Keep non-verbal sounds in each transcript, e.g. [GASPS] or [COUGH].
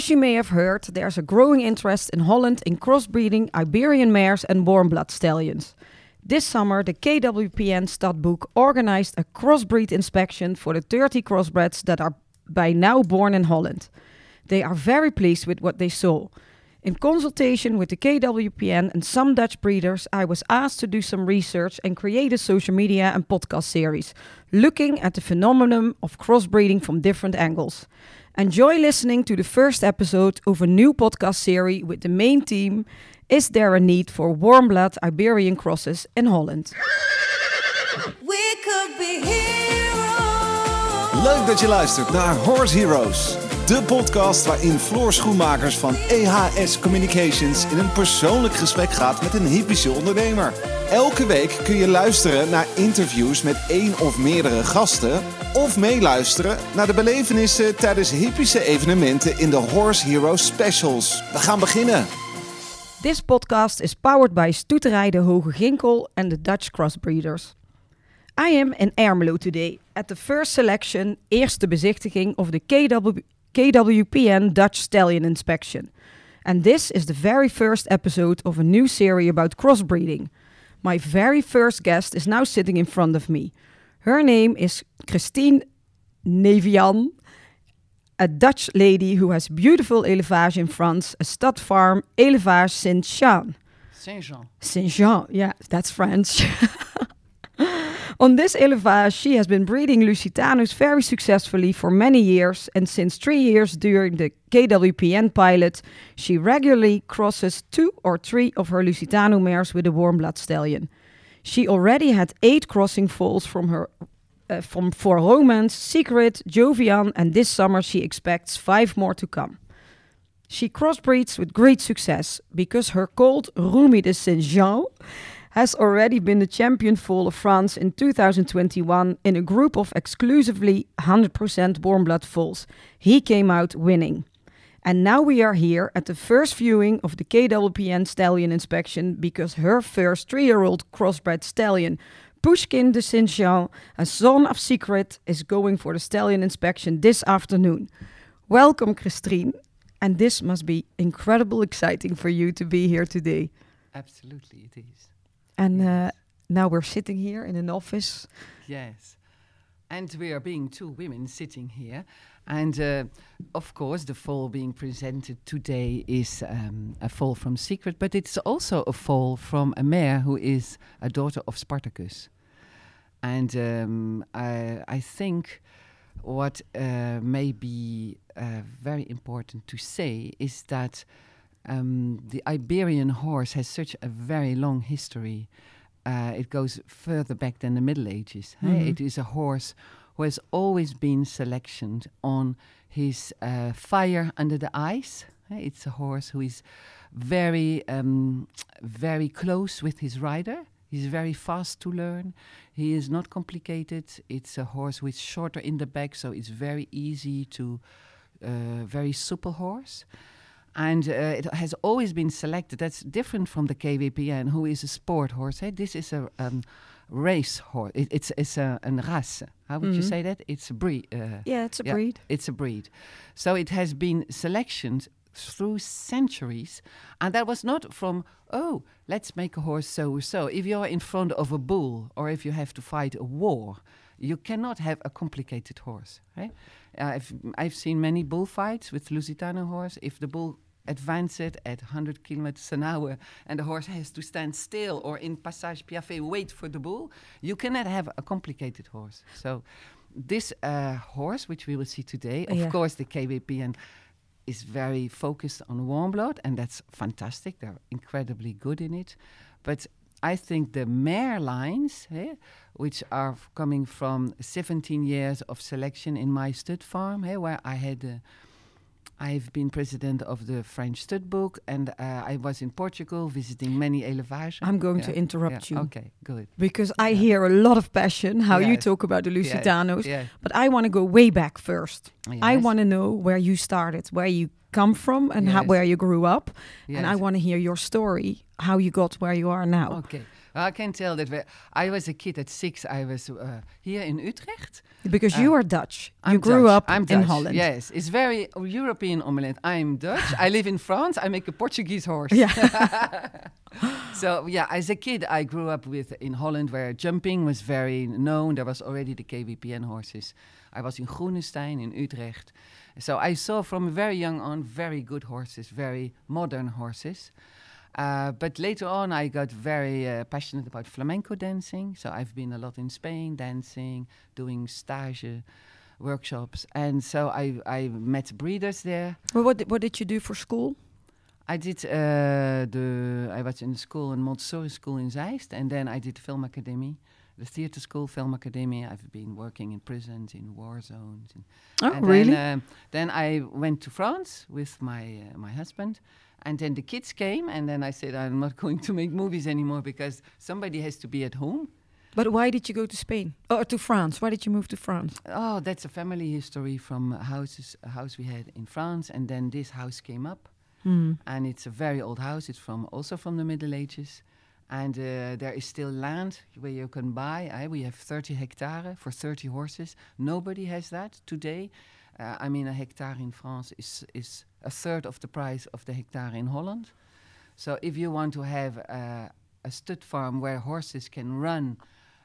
As you may have heard, there's a growing interest in Holland in crossbreeding Iberian mares and warm blood stallions. This summer, the KWPN Stamboek organized a crossbreed inspection for the 30 crossbreds that are by now born in Holland. They are very pleased with what they saw. In consultation with the KWPN and some Dutch breeders, I was asked to do some research and create a social media and podcast series looking at the phenomenon of crossbreeding from different angles. Enjoy listening to the first episode of a new podcast series with the main theme Is there a need for warm blood Iberian crosses in Holland? We could be heroes. Leuk dat je luistert naar Horse Heroes. De podcast waarin Floor Schoenmakers van EHS Communications in een persoonlijk gesprek gaat met een hippische ondernemer. Elke week kun je luisteren naar interviews met één of meerdere gasten. Of meeluisteren naar de belevenissen tijdens hippische evenementen in de Horse Heroes Specials. We gaan beginnen. This podcast is powered by Stoeterij de Hoge Ginkel and the Dutch Crossbreeders. I am in Ermelo today at the first selection, eerste bezichtiging of the KW, KWPN Dutch Stallion Inspection. And this is the very first episode of a new series about crossbreeding. My very first guest is now sitting in front of me. Her name is Christine Nevian, a Dutch lady who has beautiful élevage in France, a stud farm, Élevage Saint-Jean. Saint Jean. Saint-Jean, yeah, that's French. [LAUGHS] [LAUGHS] On this élevage, she has been breeding Lusitanus very successfully for many years, and since three years during the KWPN pilot, she regularly crosses two or three of her Lusitano mares with a warm blood stallion. She already had eight crossing foals from her uh, from for Romance, Secret, Jovian, and this summer she expects five more to come. She crossbreeds with great success because her colt Rumi de Saint-Jean has already been the champion foal of France in 2021 in a group of exclusively 100% warm blood foals. He came out winning. And now we are here at the first viewing of the KWPN stallion inspection because her first three year old crossbred stallion, Pushkin de Jean, a son of Secret, is going for the stallion inspection this afternoon. Welcome, Christine. And this must be incredible exciting for you to be here today. Absolutely, it is. And uh, now we're sitting here in an office. Yes. And we are being two women sitting here. And uh, of course, the fall being presented today is um, a fall from Secret, but it's also a fall from a mare who is a daughter of Spartacus. And um, I, I think what uh, may be uh, very important to say is that um, the Iberian horse has such a very long history. Uh, it goes further back than the Middle Ages. hey? Mhm. It is a horse who has always been selectioned on his uh, fire under the ice. hey? It's a horse who is very, um, very close with his rider. He's very fast to learn. He is not complicated. It's a horse is shorter in the back, so it's very easy to, uh, very supple horse. And uh, it has always been selected. That's different from the KWPN, who is a sport horse. Hey? This is a um, race horse. It, it's it's a an race. How would you Mhm. say that? It's a breed. Uh, Yeah, it's a Yeah. breed. it's a breed. So it has been selectioned through centuries. And that was not from, oh, let's make a horse so or so. If you're in front of a bull or if you have to fight a war, you cannot have a complicated horse. Right? I've, I've seen many bullfights with Lusitano horse. If the bull advances at 100 kilometers an hour and the horse has to stand still or in Passage Piaffe wait for the bull, you cannot have a complicated horse. So this uh, horse, which we will see today, of Yeah. course, the KWPN is very focused on warm blood, and that's fantastic. They're incredibly good in it. But I think the mare lines, eh, which are coming from 17 years of selection in my stud farm, eh, where I had. Uh, I've been president of the French stud book, and uh, I was in Portugal visiting many élevages. I'm going to interrupt yeah, you Okay, good. because I Yeah. hear a lot of passion how you talk about the Lusitanos. Yeah, But I want to go way back first. I want to know where you started, where you come from, and how, where you grew up. And I want to hear your story, how you got where you are now. Okay. I can tell that we- I was a kid at six. I was uh, here in Utrecht. Because Uh, you are Dutch. I'm you grew Dutch. up I'm in Dutch. Holland. Yes, it's very European omelette. I'm Dutch. [LAUGHS] I live in France. I make a Portuguese horse. Yeah. [LAUGHS] So yeah, as a kid, I grew up with in Holland, where jumping was very known. There was already the KWPN horses. I was in Groenestein in Utrecht, so I saw from very young on very good horses, very modern horses. Uh, but later on, I got very uh, passionate about flamenco dancing. So I've been a lot in Spain dancing, doing stage workshops, and so I I met breeders there. Well, what, did, what did you do for school? I did uh, the. I was in school in Montessori school in Zeist, and then I did film academy, the theater school film academy. I've been working in prisons, in war zones. And, Oh, and really? Then, um, then I went to France with my uh, my husband, and then the kids came, and then I said I'm not [LAUGHS] going to make movies anymore because somebody has to be at home. but why did you go to Spain? Or to France? Why did you move to France? Oh, that's a family history from houses, a house we had in France, and then this house came up. Hmm. and it's a very old house. It's from also from the Middle Ages, and uh, there is still land where you can buy. eh, we have 30 hectare for 30 horses. Nobody has that today. Uh, I mean, a hectare in France is is a third of the price of the hectare in Holland. So if you want to have uh, a stud farm where horses can run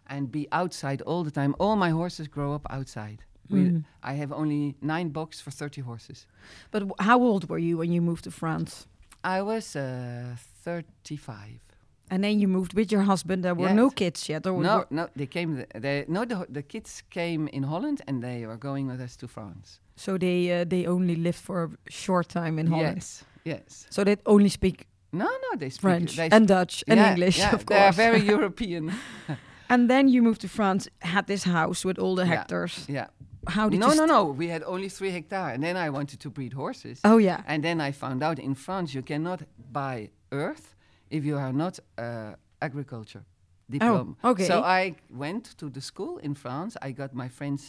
and be outside all the time, all my horses grow up outside. Mm. I have only nine box for 30 horses. But how old were you when you moved to France? I was uh, 35. And then you moved with your husband. There were no kids yet. Or No, no, they came. th- They, no, the, the kids came in Holland and they were going with us to France. so they uh, they only lived for a short time in Holland. Yes, yes. So they only speak No, no, they speak French they and Dutch and Yeah, English, yeah, [LAUGHS] of They are course. very [LAUGHS] European. [LAUGHS] and then you moved to France, had this house with all the Yeah. hectares. yeah. How did No, you? no, st- no. We had only three hectares, and then I wanted to breed horses. Oh yeah. And then I found out in France you cannot buy earth if you are not uh, agriculture diploma. Oh, okay. So I went to the school in France. I got my French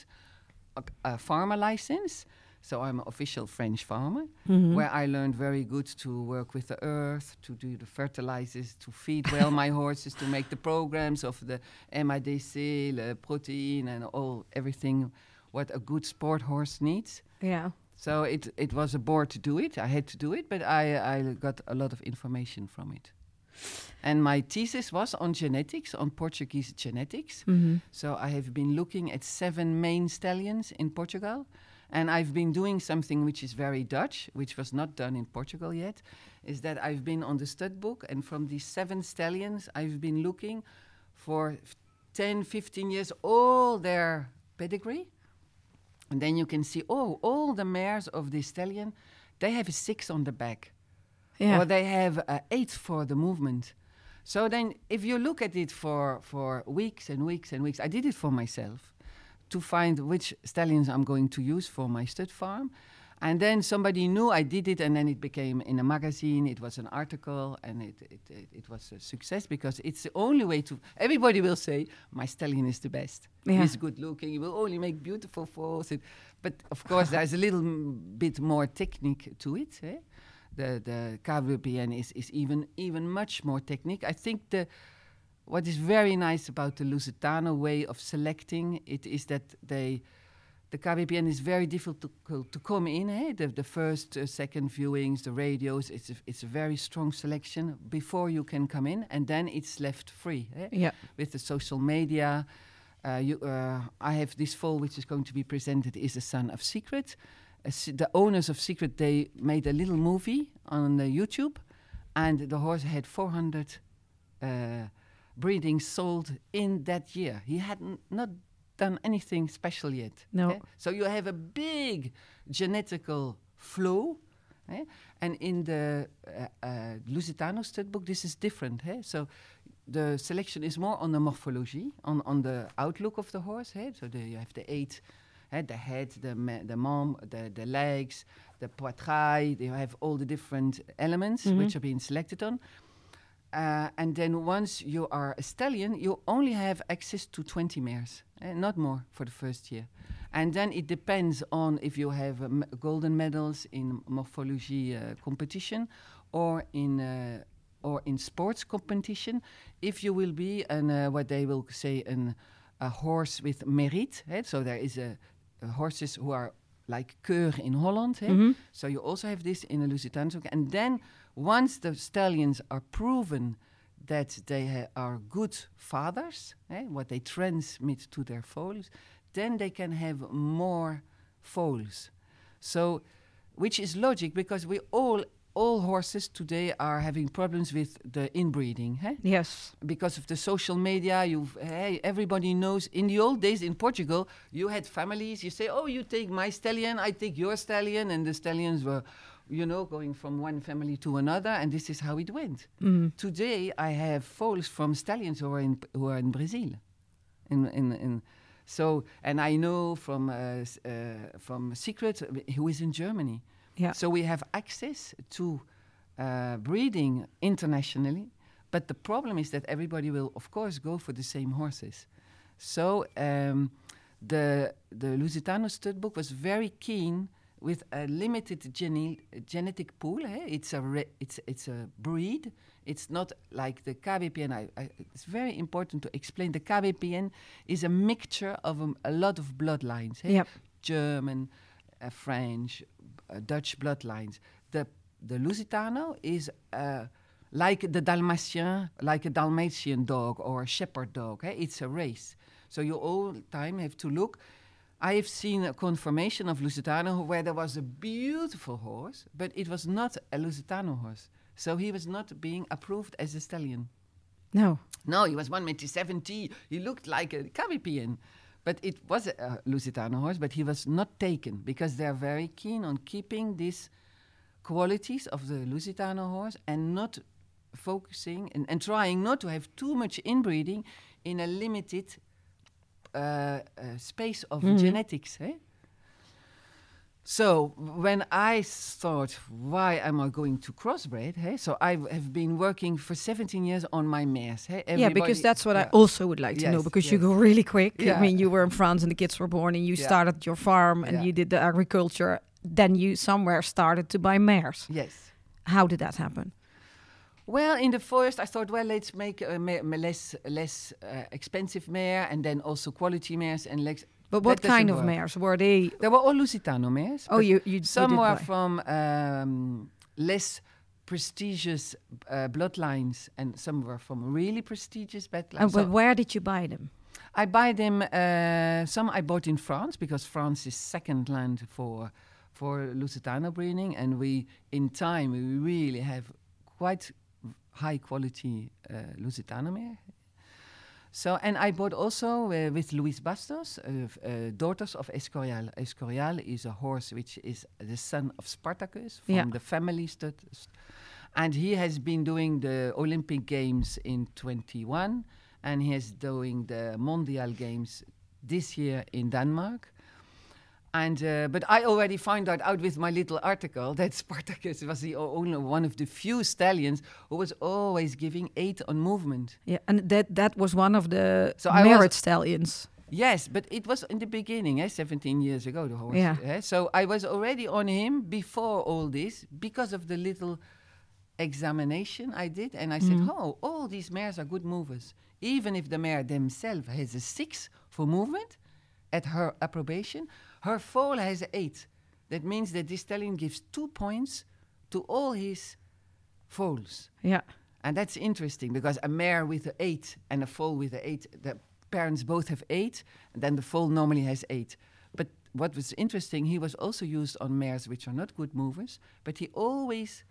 uh, uh, farmer license. So I'm an official French farmer, Mm-hmm. where I learned very good to work with the earth, to do the fertilizers, to feed well my [LAUGHS] horses, to make the programs of the MIDC, the protein, and all everything what a good sport horse needs. Yeah. So it it was a bore to do it. I had to do it, but I I got a lot of information from it. And my thesis was on genetics, on Portuguese genetics. Mm-hmm. So I have been looking at seven main stallions in Portugal. And I've been doing something which is very Dutch, which was not done in Portugal yet, is that I've been on the stud book, and from these seven stallions, I've been looking for f- 10, 15 years, all their pedigree. And then you can see, oh, all the mares of this stallion, they have a six on the back Yeah. or they have uh, eight for the movement. So then, if you look at it for for weeks and weeks and weeks, I did it for myself to find which stallions I'm going to use for my stud farm. And then somebody knew I did it, and then it became in a magazine. It was an article, and it it, it, it was a success because it's the only way to. Everybody will say my stallion is the best. Yeah. He's good looking. He will only make beautiful foals. But of course, there's a little m- bit more technique to it. Eh? The the KWPN is is even even much more technique. I think the what is very nice about the Lusitano way of selecting it is that they the KWPN is very difficult to come in. Eh? The, the first, uh, second viewings, the radios, it's a, it's a very strong selection before you can come in, and then it's left free. Eh? Yeah. with the social media. Uh, you, uh, I have this fall which is going to be presented is the son of Secret. The owners of Secret they made a little movie on uh, YouTube, and the horse had 400 uh, breedings sold in that year. He had not done anything special yet. No. eh? So you have a big genetical flow. eh? And in the uh, uh, Lusitano stud book, this is different. eh? So the selection is more on the morphology, on, on the outlook of the horse. eh? So the, you have the eight, eh? the head, the the mom, the, the legs, the poitrail. You have all the different elements which are being selected on. Uh, and then once you are a stallion, you only have access to 20 mares, eh, not more for the first year. And then it depends on if you have um, golden medals in morphology uh, competition or in uh, or in sports competition, if you will be an uh, what they will say an a horse with merit. eh, So there is a horses who are like Keur in Holland. eh? So you also have this in a Lusitano. And then once the stallions are proven that they are good fathers, eh, what they transmit to their foals, then they can have more foals. So, which is logic because we all all horses today are having problems with the inbreeding. eh? Yes. because of the social media you've hey everybody knows in the old days in portugal you had families you say oh you take my stallion i take your stallion and the stallions were you know going from one family to another and this is how it went today i have foals from stallions who are in who are in brazil in in, in so and i know from uh, uh, from secret who is in germany Yeah. so we have access to uh, breeding internationally, but the problem is that everybody will, of course, go for the same horses. So um, the the Lusitano stud book was very keen with a limited gene- genetic pool. eh? It's a re- it's it's a breed. It's not like the KWPN. I, I, it's very important to explain. The KWPN is a mixture of um, a lot of bloodlines. eh? Yep. German, uh, French, uh, Dutch bloodlines. The the Lusitano is uh, like the Dalmatian, like a Dalmatian dog or a shepherd dog. eh? It's a race. So you all the time have to look. I have seen a confirmation of Lusitano where there was a beautiful horse, but it was not a Lusitano horse. So he was not being approved as a stallion. No. No, he was 1 meter 70. He looked like a Caribbean. But it was a, Lusitano horse, but he was not taken because they're very keen on keeping these qualities of the Lusitano horse and not focusing and, and trying not to have too much inbreeding in a limited uh, uh, space of genetics. Eh? So when I thought, why am I going to crossbreed? Hey, so I have been working for 17 years on my mares. Hey, yeah, because that's what I also would like to know Yes, because you go really quick. I mean, you were in France and the kids were born and you Yeah. started your farm and Yeah. you did the agriculture. Then you somewhere started to buy mares. Yes. How did that happen? Well, in the first, I thought, well, let's make a ma- ma- less less uh, expensive mare, and then also quality mares, and lex- But what kind of work. mares were they? They were all Lusitano mares. Oh, you you some you were from um, less prestigious uh, bloodlines, and some were from really prestigious bloodlines. And So but where did you buy them? I buy them. Uh, some I bought in France because France is second land for for Lusitano breeding, and we in time we really have quite high quality uh, Lusitano mare. So and I bought also uh, with Luis Bastos, uh, uh, daughters of Escorial. Escorial is a horse which is the son of Spartacus from Yeah. the family stud, and he has been doing the Olympic Games in 21, and he is doing the Mondial Games this year in Denmark. And uh, but I already found out out with my little article that [LAUGHS] Spartacus was the only one of the few stallions who was always giving eight on movement. Yeah, and that that was one of the So merit stallions. Yes, but it was in the beginning, eh, 17 years ago, the horse. Yeah. eh, So I was already on him before all this because of the little examination I did. And I said, oh, all these mares are good movers. Even if the mare themselves has a six for movement at her approbation, her foal has eight. That means that this stallion gives two points to all his foals. Yeah. And that's interesting because a mare with an eight and a foal with an eight, the parents both have eight, and then the foal normally has eight. But what was interesting, he was also used on mares which are not good movers, but he always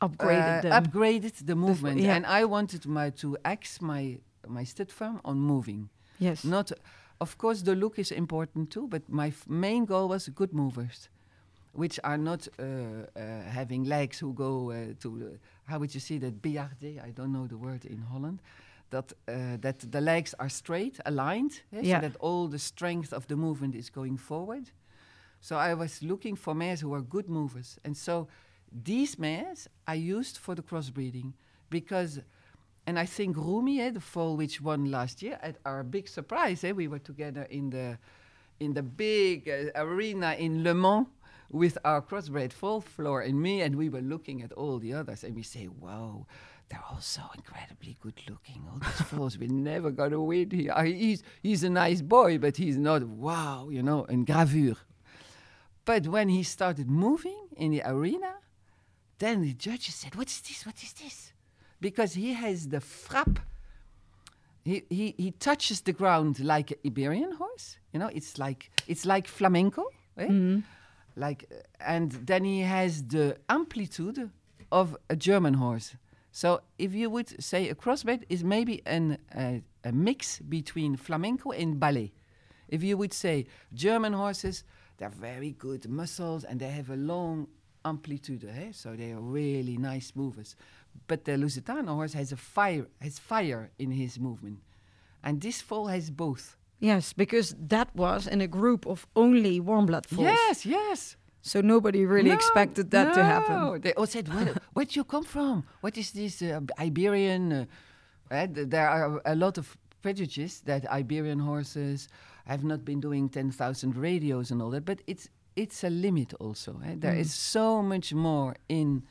Upgraded uh, upgraded the movement. yeah. And I wanted my, to axe my, my stud farm on moving. yes. Not, of course, the look is important too, but my f- main goal was good movers, which are not uh, uh, having legs who go uh, to how would you see that biarde? I don't know the word in Holland. That uh, that the legs are straight, aligned, eh, Yeah. so that all the strength of the movement is going forward. So I was looking for mares who are good movers, and so these mares I used for the crossbreeding because and I think Rumi, eh, the foal which won last year, at our big surprise, eh, we were together in the in the big uh, arena in Le Mans with our crossbred full floor and me, and we were looking at all the others, and we say, "Wow, they're all so incredibly good looking. All these [LAUGHS] foals, we're never gonna win here. Uh, He's he's a nice boy, but he's not wow, you know, in gravure." But when he started moving in the arena, then the judges said, "What is this? What is this?" Because he has the frap. He, he, he touches the ground like an Iberian horse. You know, it's like it's like flamenco, eh? like, uh, and then he has the amplitude of a German horse. So if you would say a crossbred is maybe an, uh, a mix between flamenco and ballet. If you would say German horses, they're very good muscles and they have a long amplitude, eh? so they are really nice movers. But the Lusitano horse has a fire, has fire in his movement, and this foal has both. Yes, because that was in a group of only warm blood foals. Yes, yes. So nobody really No, expected that to no. happen. They all said, "Where, where do you come from? What is this uh, Iberian?" Uh, th- there are a lot of prejudices that Iberian horses have not been doing ten thousand radios and all that, but it's it's a limit also. eh. There is so much more in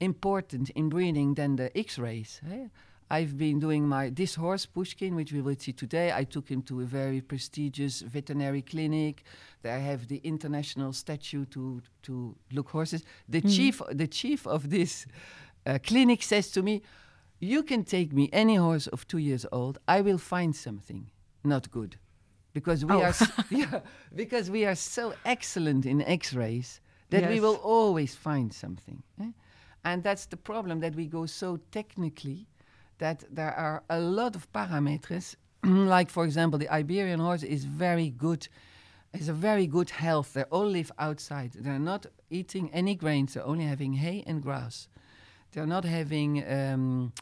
important in breeding than the X-rays. eh. I've been doing my this horse Pushkin, which we will see today. I took him to a very prestigious veterinary clinic. They have the international statue to to look horses. The chief the chief of this uh, clinic says to me, "You can take me any horse of two years old. I will find something not good." Because we Oh. are [LAUGHS] yeah, because we are so excellent in X-rays that we will always find something. eh? And that's the problem that we go so technically that there are a lot of parameters. [CLEARS THROAT] like, for example, the Iberian horse is very good, is a very good health. They all live outside. They're not eating any grains. They're only having hay and grass. They're not having um,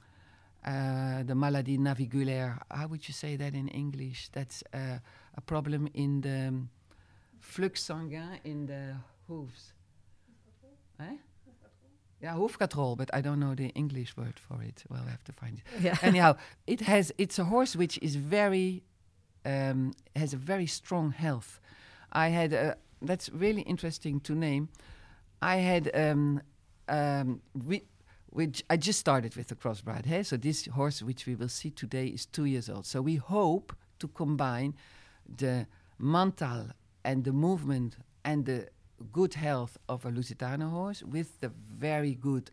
uh, the maladie naviculaire. How would you say that in English? That's uh, a problem in the um, flux sanguin in the hooves. Eh? Yeah, hoefkatrol, but I don't know the English word for it. Well, I have to find it. Yeah. [LAUGHS] Anyhow, it has. It's a horse which is very, um, has a very strong health. I had. A, that's really interesting to name. I had. Um, um, we, which I just started with the crossbred. Hey? So this horse, which we will see today, is two years old. So we hope to combine the mental and the movement and the good health of a Lusitano horse with the very good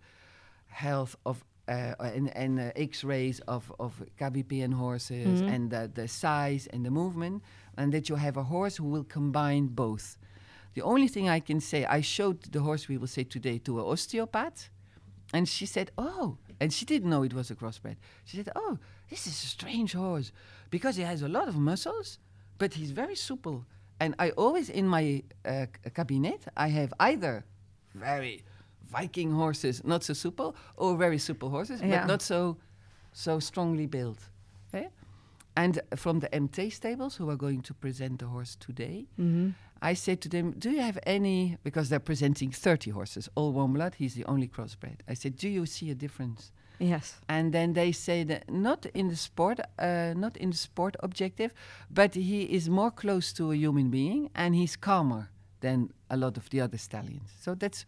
health of uh, and, and uh, X-rays of of KWPN horses and the, the size and the movement, and that you have a horse who will combine both. The only thing I can say, I showed the horse we will say today to an osteopath, and she said, "Oh," and she didn't know it was a crossbred. She said, "Oh, this is a strange horse because he has a lot of muscles, but he's very supple." And I always in my uh, cabinet I have either very Viking horses, not so supple, or very supple horses, Yeah. but not so so strongly built. eh? And from the MT stables, who are going to present the horse today, I said to them, "Do you have any?" Because they're presenting 30 horses, all warm blood. He's the only crossbred. I said, "Do you see a difference?" Yes. And then they say that not in the sport, uh, not in the sport objective, but he is more close to a human being and he's calmer than a lot of the other stallions. So that's,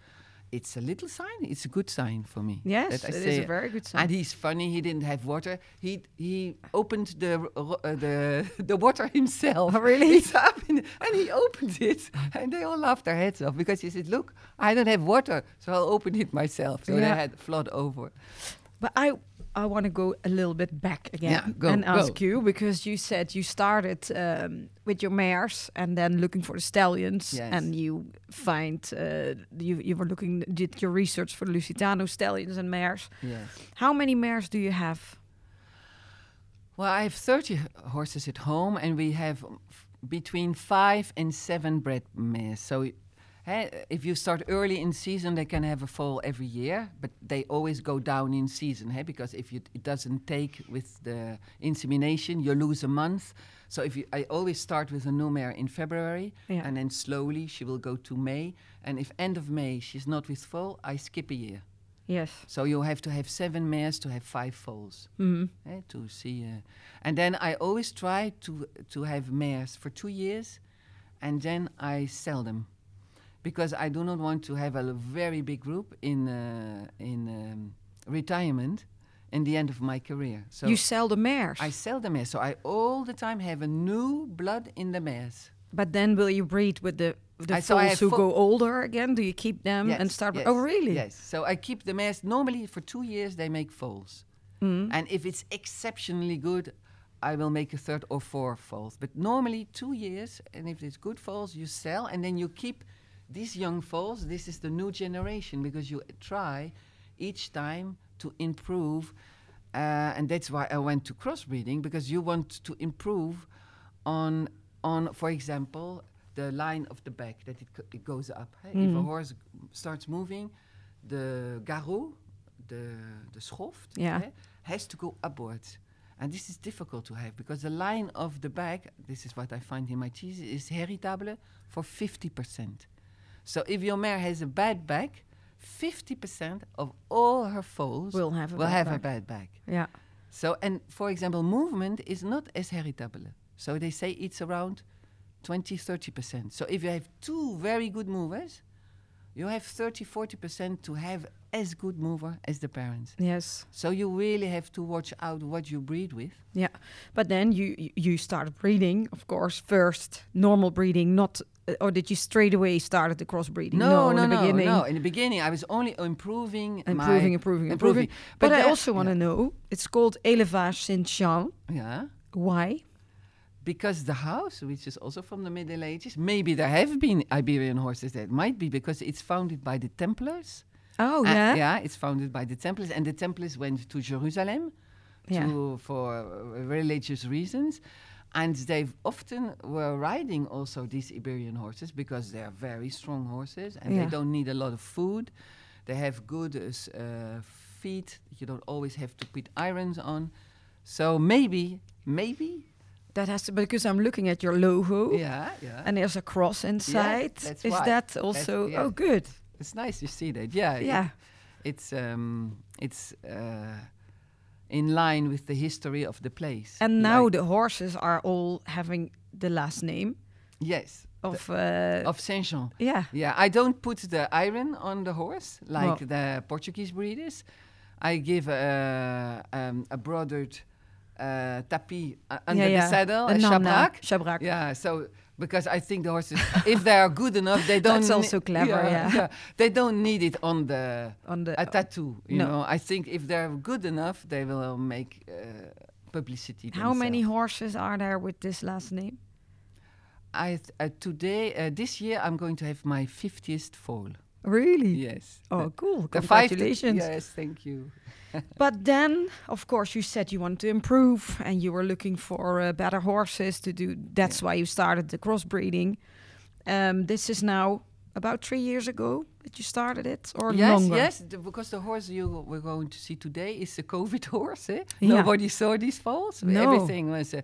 it's a little sign. It's a good sign for me. Yes, it is a very good sign. And he's funny. He didn't have water. He he opened the uh, the [LAUGHS] the water himself. Oh, really? It's up in, and he opened it, and they all laughed their heads off because he said, "Look, I don't have water, so I'll open it myself." So they Yeah. had flood over. But I I want to go a little bit back again Yeah, go, and ask go. you because you said you started um, with your mares and then looking for the stallions Yes. and you find uh, you you were looking did your research for the Lusitano stallions and mares. Yes. How many mares do you have? Well, I have 30 horses at home, and we have f- between five and seven bred mares. So, eh, if you start early in season, they can have a foal every year, but they always go down in season, eh, because if you, it doesn't take with the insemination, you lose a month. So, if you, I always start with a new mare in February, Yeah. and then slowly she will go to May. And if end of May she's not with foal, I skip a year. Yes. So you have to have seven mares to have five foals hmm eh, to see. Uh, and then I always try to to have mares for two years, and then I sell them, because I do not want to have a very big group in uh, in um, retirement in the end of my career. So you sell the mares. I sell the mares, so I all the time have a new blood in the mares. but then will you breed with the the I- so who go older again? Do you keep them and start? yes, Oh, really? Yes. So I keep the mares. Normally, for two years, they make foals. Mm. And if it's exceptionally good, I will make a third or fourth foals. But normally, two years, and if it's good foals, you sell, and then you keep these young foals. This is the new generation because you try each time to improve. Uh, and that's why I went to crossbreeding because you want to improve on, on for example, the line of the back that it, it goes up. hey. If a horse g- starts moving, the garrot, the the schoft, Yeah. eh, has to go upwards. And this is difficult to have because the line of the back, this is what I find in my cheese, is heritable for 50%. So if your mare has a bad back, 50% of all her foals Will have a will bad have a bad back. Yeah. So, and for example, movement is not as heritable. So they say it's around 20, 30%. So if you have two very good movers, you have 30, 40% to have as good mover as the parents. Yes. So you really have to watch out what you breed with. Yeah, but then you you- start started breeding, of course, first normal breeding, not uh, or did you straight away started the crossbreeding? No, in no, the no, beginning. no. In the beginning, I was only improving, Improving, my, improving, improving. But, But I also want to yeah. know. It's called Élevage Saint-Jean. yeah, Why? because the house, which is also from the Middle Ages, maybe there have been Iberian horses. That might be because it's founded by the Templars. Oh Uh, yeah. yeah, it's founded by the Templars, and the Templars went to Jerusalem Yeah. to, for uh, religious reasons. And they often were riding also these Iberian horses because they are very strong horses and Yeah. they don't need a lot of food. They have good uh, uh, feet. You don't always have to put irons on. So maybe, maybe, That has to because I'm looking at your logo. yeah, yeah. And there's a cross inside. that's Is why. that also? yeah. Oh, good. It's nice to see that. Yeah, it- Yeah. it's um, it's uh, in line with the history of the place. And now Like- the horses are all having the last name yes, of. Uh, of Saint Jean. yeah. Yeah, I don't put the iron on the horse like Well- the Portuguese breeders. I give a, um, a broadered uh, tapis uh, under yeah, the saddle, A a namna, shabrak. Shabrak. Yeah, so because I think the horses, if they are good enough, they [LAUGHS] don't. That's also clever, yeah. Yeah, They don't need it on the On the a tattoo. You No. know, I think if they're good enough, they will make uh, publicity. How many horses are there with this last name? I th- uh, today uh, this year I'm going to have my 50th foal. Really? Yes. Oh, cool. Congratulations. yes, thank you. [LAUGHS] But then, of course, you said you wanted to improve and you were looking for uh, better horses to do. That's why you started the crossbreeding. Um, this is now about three years ago that you started it, or yes, longer? yes, the, because the horse you were going to see today is a COVID [LAUGHS] horse. Eh? Yeah. Nobody saw these foals. No. Everything was. Uh,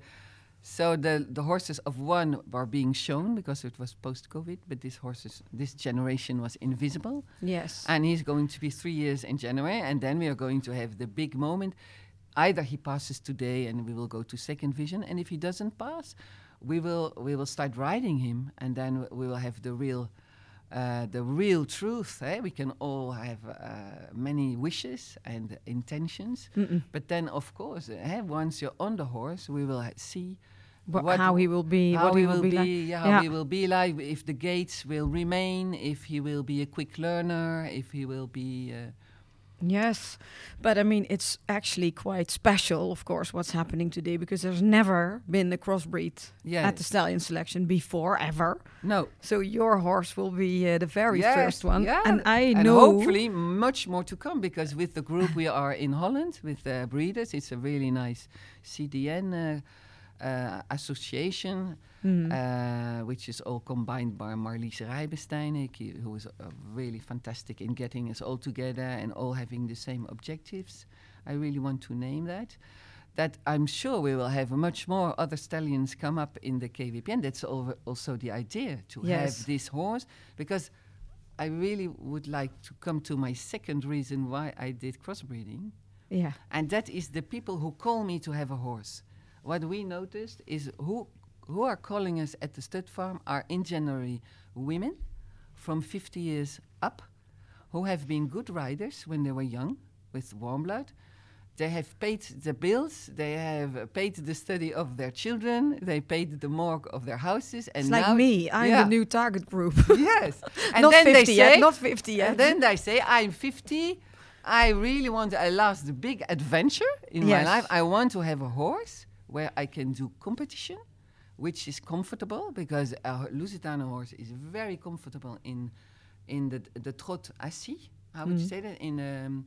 so the the horses of one are being shown because it was post COVID, but this horses this generation was invisible. Yes. And he's going to be three years in January, and then we are going to have the big moment. Either he passes today, and we will go to second vision, and if he doesn't pass, we will we will start riding him, and then we will have the real. Uh, the real truth. Eh? We can all have uh, many wishes and intentions, but then, of course, eh, once you're on the horse, we will ha- see Wha- what how he will be, how what he he will be like. yeah, how Yeah. he will be like, if the gates will remain, if he will be a quick learner, if he will be. Uh, Yes, but I mean, it's actually quite special, of course, what's happening today because there's never been a crossbreed Yeah. at the stallion selection before, ever. no, So your horse will be uh, the very Yes, first one, yeah. and I and know. hopefully much more to come because with the group we are in Holland with the breeders, it's a really nice CDN uh, uh, association, Mhm. uh, which is all combined by Marlies Rijbestein, who is uh, really fantastic in getting us all together and all having the same objectives. I really want to name that. That I'm sure we will have much more other stallions come up in the KWPN. That's al- also the idea to Yes. have this horse because I really would like to come to my second reason why I did crossbreeding. yeah, And that is the people who call me to have a horse. What we noticed is who who are calling us at the stud farm are in general women, from 50 years up who have been good riders when they were young with warm blood. They have paid the bills, they have uh, paid the study of their children, they paid the morgue of their houses. And It's like me. I'm Yeah. the new target group. [LAUGHS] yes. [LAUGHS] And not then 50 they yet. say, Not 50 yet. and then they say, I'm 50. I really want a last big adventure in Yes. my life. I want to have a horse where I can do competition, which is comfortable because a Lusitano horse is very comfortable in in the the trot assis. How would you say that in um,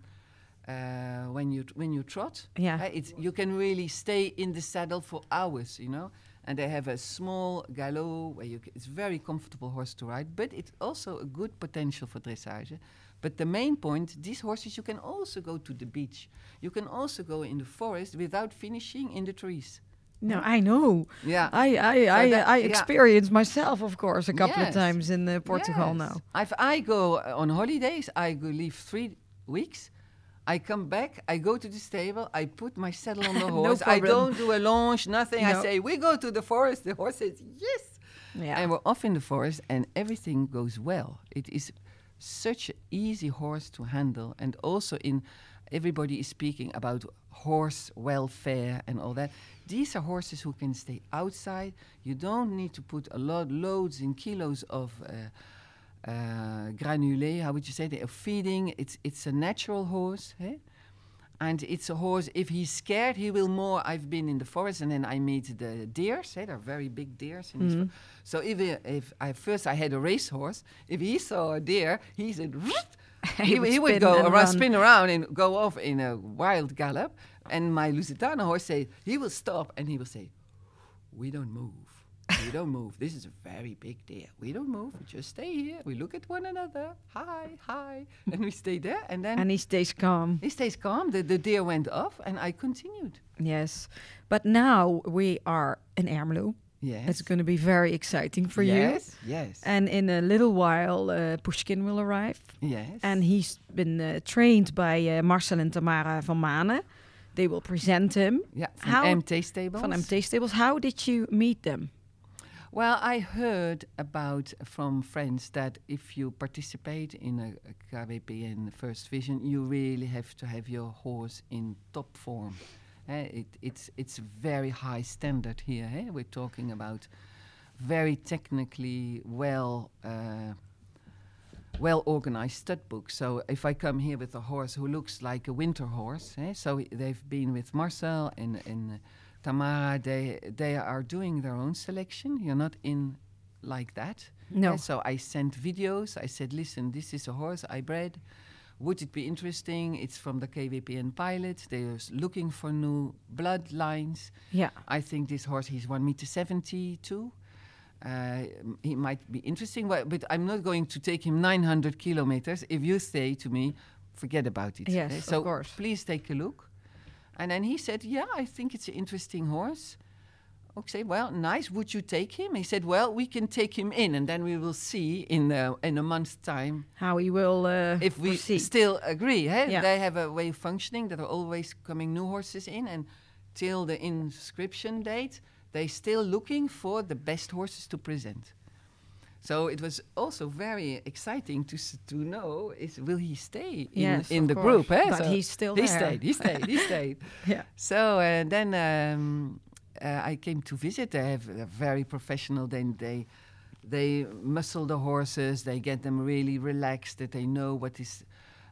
uh, when you when you trot? Yeah. Uh, it's you can really stay in the saddle for hours, you know. And they have a small galop where you c- it's very comfortable horse to ride, but it's also a good potential for dressage. But the main point, these horses you can also go to the beach. You can also go in the forest without finishing in the trees. no, I know. Yeah. I I So I, that- I yeah. experienced myself, of course, a couple of times in uh, Portugal Yes. now. If I go uh, on holidays, I go leave three weeks. I come back, I go to the stable, I put my saddle on the [LAUGHS] horse. No. I don't do a launch, nothing. I say, we go to the forest. The horse says, yes. Yeah. And we're off in the forest, and everything goes well. It is such an easy horse to handle. And also, in everybody is speaking about horse welfare and all that. These are horses who can stay outside. You don't need to put a lot, loads and kilos of uh, uh, granule. How would you say? They are feeding. It's it's a natural horse. And it's a horse, if he's scared, he will more. I've been in the forest and then I meet the deers. Eh? They're very big deers. Fo- so if, he, if I first I had a racehorse, if he saw a deer, he said, [LAUGHS] he, would he would go and around, run. spin around and go off in a wild gallop. And my Lusitano horse say, he will stop and he will say, we don't move. We don't move. This is a very big deer. We don't move. We just stay here. We look at one another. Hi, hi. And we stay there. And then And he stays calm. he stays calm. The, the deer went off, and I continued. Yes. But now we are in Ermelo. Yes. It's going to be very exciting for you. yes, Yes. And in a little while, uh, Pushkin will arrive. yes. And he's been uh, trained by uh, Marcel and Tamara van Manen. They will present him yeah. From how- MT Stables. from MT Stables. How did you meet them? Well, I heard about from friends that if you participate in a, KWPN First Vision, you really have to have your horse in top form. Eh, it, it's it's very high standard here. eh? We're talking about very technically well uh, well organized stud book. So if I come here with a horse who looks like a winter horse, eh, so they've been with Marcel and, and uh, Tamara, they they are doing their own selection. You're not in like that. No. eh, so I sent videos. I said, listen, this is a horse I bred. Would it be interesting? It's from the KWPN pilot. They're looking for new bloodlines. Yeah. I think this horse, he's one meter seventy-two. Uh, he might be interesting, but, but I'm not going to take him 900 kilometers. If you say to me, forget about it. Yes, eh? of so course. please take a look. And then he said, yeah, I think it's an interesting horse. Okay, well, nice. Would you take him? He said, well, we can take him in, and then we will see in uh, in a month's time How he will uh, if we proceed. still agree. Hey? Yeah. They have a way of functioning that are always coming new horses in, and till the inscription date, they're still looking for the best horses to present. So it was also very exciting to to know is will he stay in, Yes, in the course. group? Eh? But So he's still he there. stayed. He stayed. He [LAUGHS] stayed. yeah. So uh, then um, uh, I came to visit. They have a very professional. Then they they muscle the horses. They get them really relaxed. That they know what is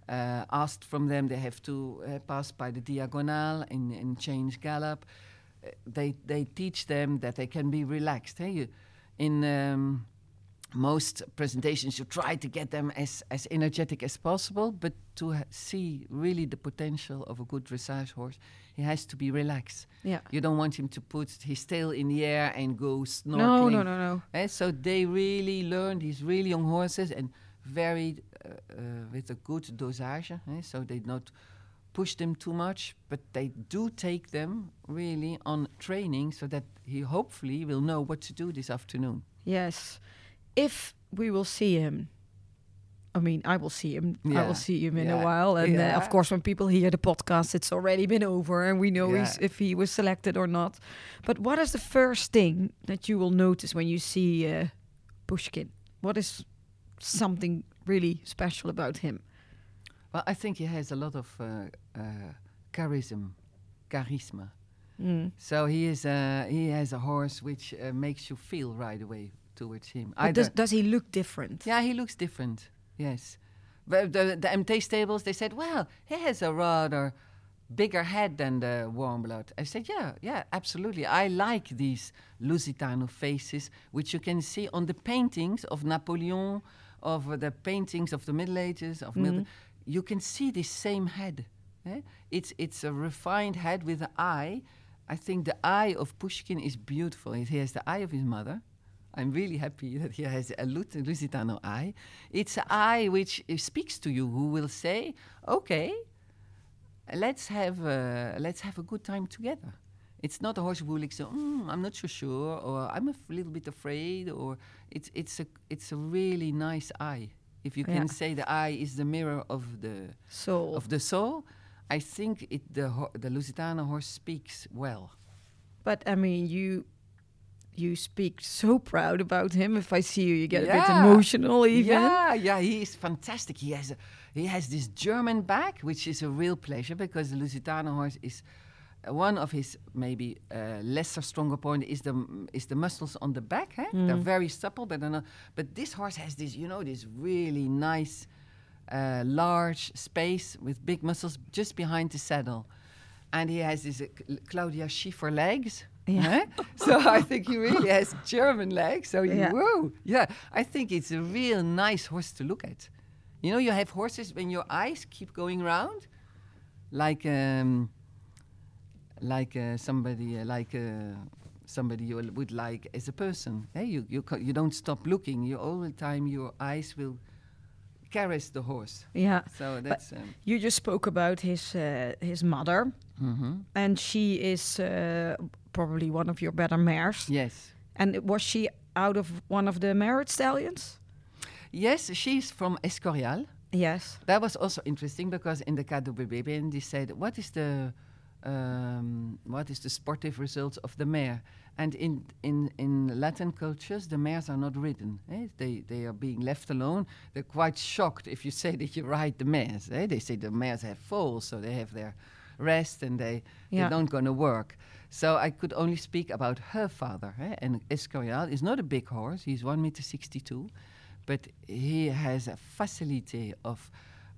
uh, asked from them. They have to uh, pass by the diagonal and, and change gallop. Uh, they they teach them that they can be relaxed. Hey, in um, most presentations you try to get them as, as energetic as possible, but to ha- see really the potential of a good dressage horse, he has to be relaxed. Yeah. You don't want him to put his tail in the air and go snorkeling. No, no, no, no. Eh, so they really learn these really young horses and very uh, uh, with a good dosage. eh, so they not push them too much, but they do take them really on training so that he hopefully will know what to do this afternoon. Yes. If we will see him, I mean, I will see him. I will see him in a while. And uh, of course, when people hear the podcast, it's already been over and we know if he was selected or not. But what is the first thing that you will notice when you see uh, Pushkin? What is something really special about him? Well, I think he has a lot of uh, uh, charism, charisma. Mm. So he is uh, he has a horse which uh, makes you feel right away towards him. Does, does he look different? yeah, he looks different. Yes, but the the MT stables they said, well, he has a rather bigger head than the warm blood. I said, yeah, yeah, absolutely. I like these Lusitano faces, which you can see on the paintings of Napoleon, of uh, the paintings of the Middle Ages, of Milton. You can see this same head. eh? It's it's a refined head with an eye. I think the eye of Pushkin is beautiful. He has the eye of his mother. I'm really happy [LAUGHS] that he has a Lusitano eye. It's an eye which uh, speaks to you, who will say, "Okay, let's have a, let's have a good time together." It's not a horse who will say, mm, "I'm not so sure," or "I'm a little bit afraid," or it's it's a it's a really nice eye. If you can say the eye is the mirror of the Soul. of the soul, I think it the ho- the Lusitano horse speaks well. But I mean, you you speak so proud about him. If I see you, you get a bit emotional even. Yeah, yeah, he is fantastic. He has a, he has this German back, which is a real pleasure because the Lusitano horse is uh, one of his maybe uh, lesser stronger point is the is the muscles on the back. Eh? They're very supple, but not. But this horse has this, you know, this really nice, uh, large space with big muscles just behind the saddle, and he has this uh, Claudia Schiffer legs. Yeah. [LAUGHS] so I think he really has German legs. So you, Yeah. whoa, yeah, I think it's a real nice horse to look at. You know, you have horses when your eyes keep going round, like um, like uh, somebody uh, like uh, somebody you would like as a person. Hey, you you you don't stop looking. You all the time your eyes will caress the horse. Yeah. So that's um, You just spoke about his uh, his mother, mhm. and she is uh, probably one of your better mares. yes. And was she out of one of the married stallions? Yes, she's from Escorial. Yes. That was also interesting because in the KWBB they said, "What is the um, what is the sportive results of the mare?" And in in in Latin cultures, the mares are not ridden. Eh? They they are being left alone. They're quite shocked if you say that you ride the mares. Eh? They say the mares have foals, so they have their rest and they Yeah. they don't gonna work. So I could only speak about her father. Eh? And Escorial is not a big horse. He's one meter sixty-two but he has a facility of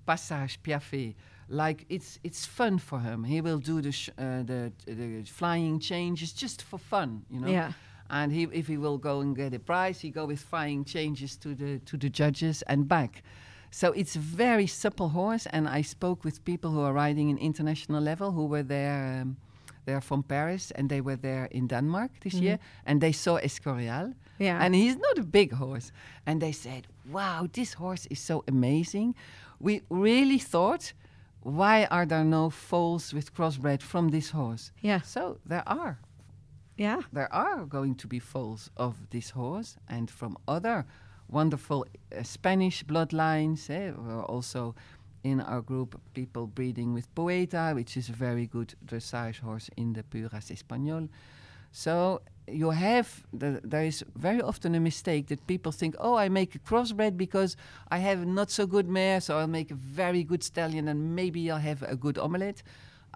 passage piaffe. Like it's it's fun for him. He will do the sh- uh, the the flying changes just for fun, you know. Yeah. And he, if he will go and get a prize, he go with flying changes to the to the judges and back. So it's a very supple horse. And I spoke with people who are riding in international level who were there. Um, they're from Paris and they were there in Denmark this year, and they saw Escorial. Yeah. And he's not a big horse. And they said, wow, this horse is so amazing. We really thought, why are there no foals with crossbred from this horse? Yeah. So there are. Yeah. There are going to be foals of this horse and from other wonderful uh, Spanish bloodlines. Eh? We're also in our group people breeding with Poeta, which is a very good dressage horse in the Puras Español. So you have the, there is very often a mistake that people think, oh, I make a crossbred because I have not so good mare, so I'll make a very good stallion and maybe I'll have a good omelette.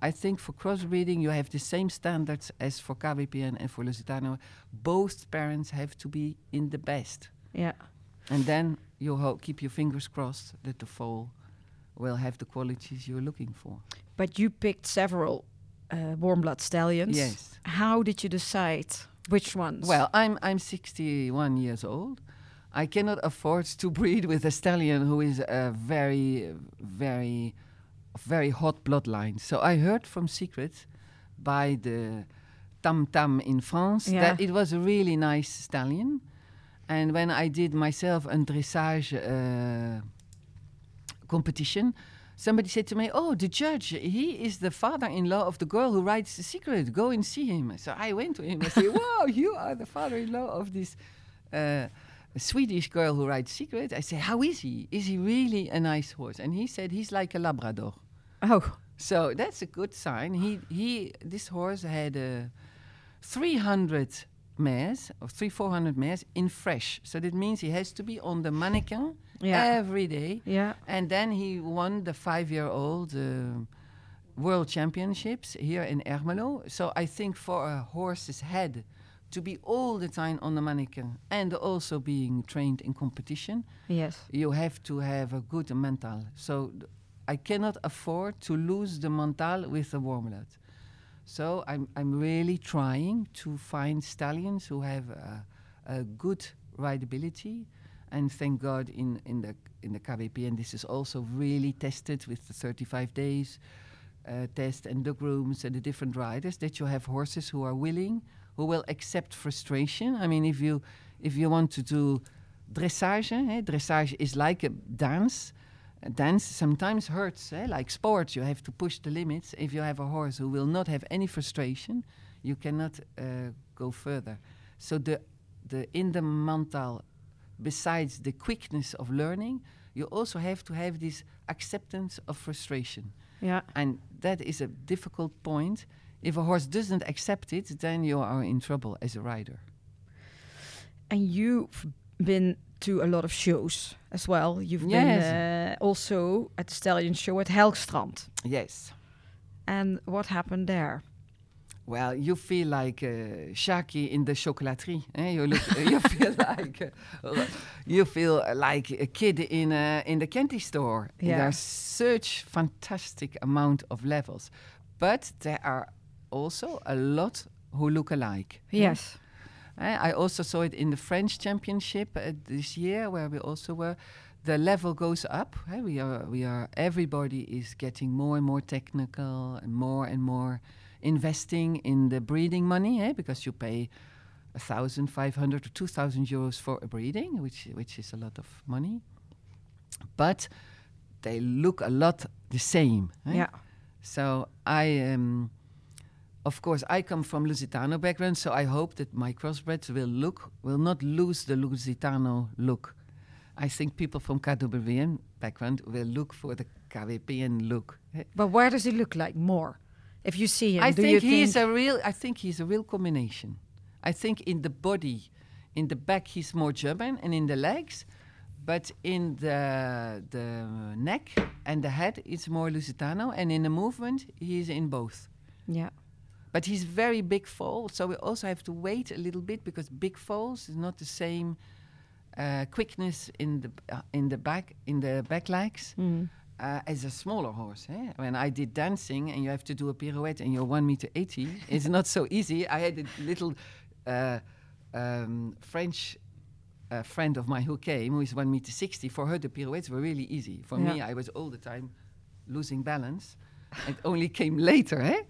I think for crossbreeding you have the same standards as for KWPN and for Lusitano. Both parents have to be in the best, Yeah. And then you ho- keep your fingers crossed that the foal will have the qualities you're looking for. But you picked several uh, warm blood stallions. Yes. How did you decide which ones? Well, I'm I'm 61 years old. I cannot afford to [LAUGHS] breed with a stallion who is a very, very, very hot bloodline. So I heard from Secret by the Tam Tam in France Yeah. that it was a really nice stallion. And when I did myself a dressage uh, competition, somebody said to me, "Oh, the judge, he is the father-in-law of the girl who writes The Secret. Go and see him." So I went to him and said, [LAUGHS] "Wow, you are the father-in-law of this uh, Swedish girl who writes Secret." I said, "How is he? Is he really a nice horse?" And he said, "He's like a Labrador." oh, So that's a good sign. He he this horse had uh, 300 mares or three 400 mares in fresh. So that means he has to be on the mannequin Yeah. every day. Yeah. And then he won the five-year-old uh, world championships here in Ermelo. So I think for a horse's head to be all the time on the mannequin and also being trained in competition, Yes. you have to have a good mental. So I cannot afford to lose the mental with the warm blood. So I'm, I'm really trying to find stallions who have a, a good rideability. And thank God in, in the in the KWP, and this is also really tested with the 35 days uh, test and the grooms and the different riders that you have horses who are willing, who will accept frustration. I mean, if you if you want to do dressage, eh, dressage is like a dance. Dance sometimes hurts, eh, like sports. You have to push the limits. If you have a horse who will not have any frustration, you cannot uh, go further. So the the in the mental, besides the quickness of learning, you also have to have this acceptance of frustration. Yeah. And that is a difficult point. If a horse doesn't accept it, then you are in trouble as a rider. And you've been to a lot of shows as well. You've Yes. been uh, also at the Stallion Show at Helgstrand. Yes. And what happened there? Well, you feel like uh, Shaki in the chocolaterie. Eh? You look, you [LAUGHS] feel like uh, you feel like a kid in a, in the candy store. Yeah. There's such fantastic amount of levels, but there are also a lot who look alike. Yes. I also saw it in the French Championship uh, this year, where we also were. The level goes up. eh, We are, we are. Everybody is getting more and more technical, and more and more investing in the breeding money, eh, because you pay a thousand, five hundred, or two thousand euros for a breeding, which which is a lot of money. But they look a lot the same. eh? Yeah. So I, um, of course, I come from Lusitano background, so I hope that my crossbreds will look will not lose the Lusitano look. I think people from KWN background will look for the KWPN look. But where does he look like more? If you see him, I do think you he's think a real. I think he's a real combination. I think in the body, in the back he's more German, and in the legs, but in the the neck and the head it's more Lusitano, and in the movement he's in both. yeah. But he's very big foal, so we also have to wait a little bit because big foals is not the same uh, quickness in the uh, in the back in the back legs Mm. uh, as a smaller horse. Eh? When I did dancing and you have to do a pirouette and you're one meter eighty, [LAUGHS] it's not so easy. I had a little uh, um, French. uh friend of mine who came, who is one meter sixty. For her, the pirouettes were really easy. For me, I was all the time losing balance. it only came later, eh?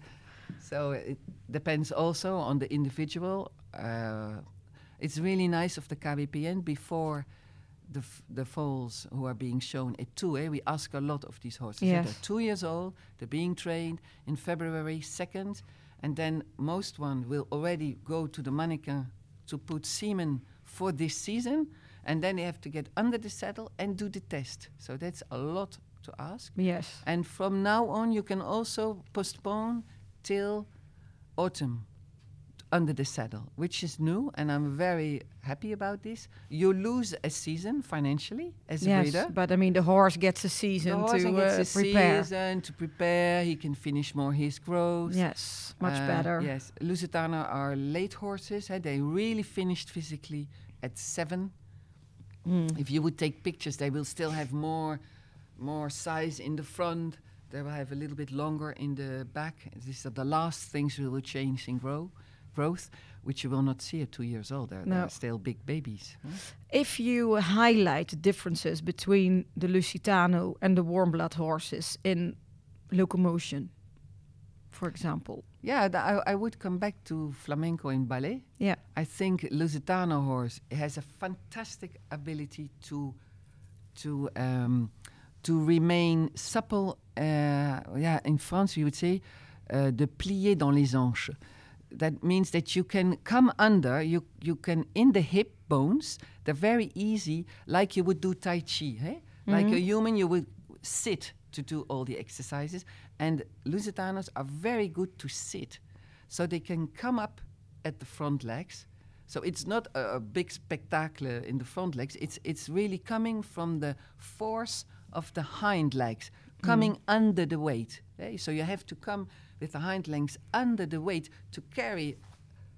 So it depends also on the individual. Uh, it's really nice of the KWPN before the f- the foals who are being shown at two. Eh? We ask a lot of these horses. Yes. They're two years old. They're being trained in February second, and then most one will already go to the mannequin to put semen for this season, and then they have to get under the saddle and do the test. So that's a lot to ask. Yes. And from now on, you can also postpone till autumn under the saddle, which is new, and I'm very happy about this. You lose a season financially as a Yes. breeder. But I mean, the horse gets a season The horse to gets uh, a prepare. season to prepare. He can finish more his growth. Yes. Much Uh, better. Yes, Lusitana are late horses. eh, They really finished physically at seven. Mm. If you would take pictures, they will still have more, more size in the front. They will have a little bit longer in the back. These are the last things we will change in grow, growth, which you will not see at two years old. They're, No. they're still big babies. huh? If you highlight the differences between the Lusitano and the warm blood horses in locomotion, for example. Yeah, th- I, I would come back to flamenco and ballet. Yeah. I think Lusitano horse has a fantastic ability to to um, to remain supple. Uh, yeah, in France we would say uh, de plier dans les hanches. That means that you can come under. You you can in the hip bones. They're very easy, like you would do tai chi. Hey? Like a human, you would sit to do all the exercises. And Lusitanos are very good to sit, so they can come up at the front legs, So it's not a, a big spectacle in the front legs. It's it's really coming from the force of the hind legs coming under the weight. eh? So you have to come with the hind legs under the weight to carry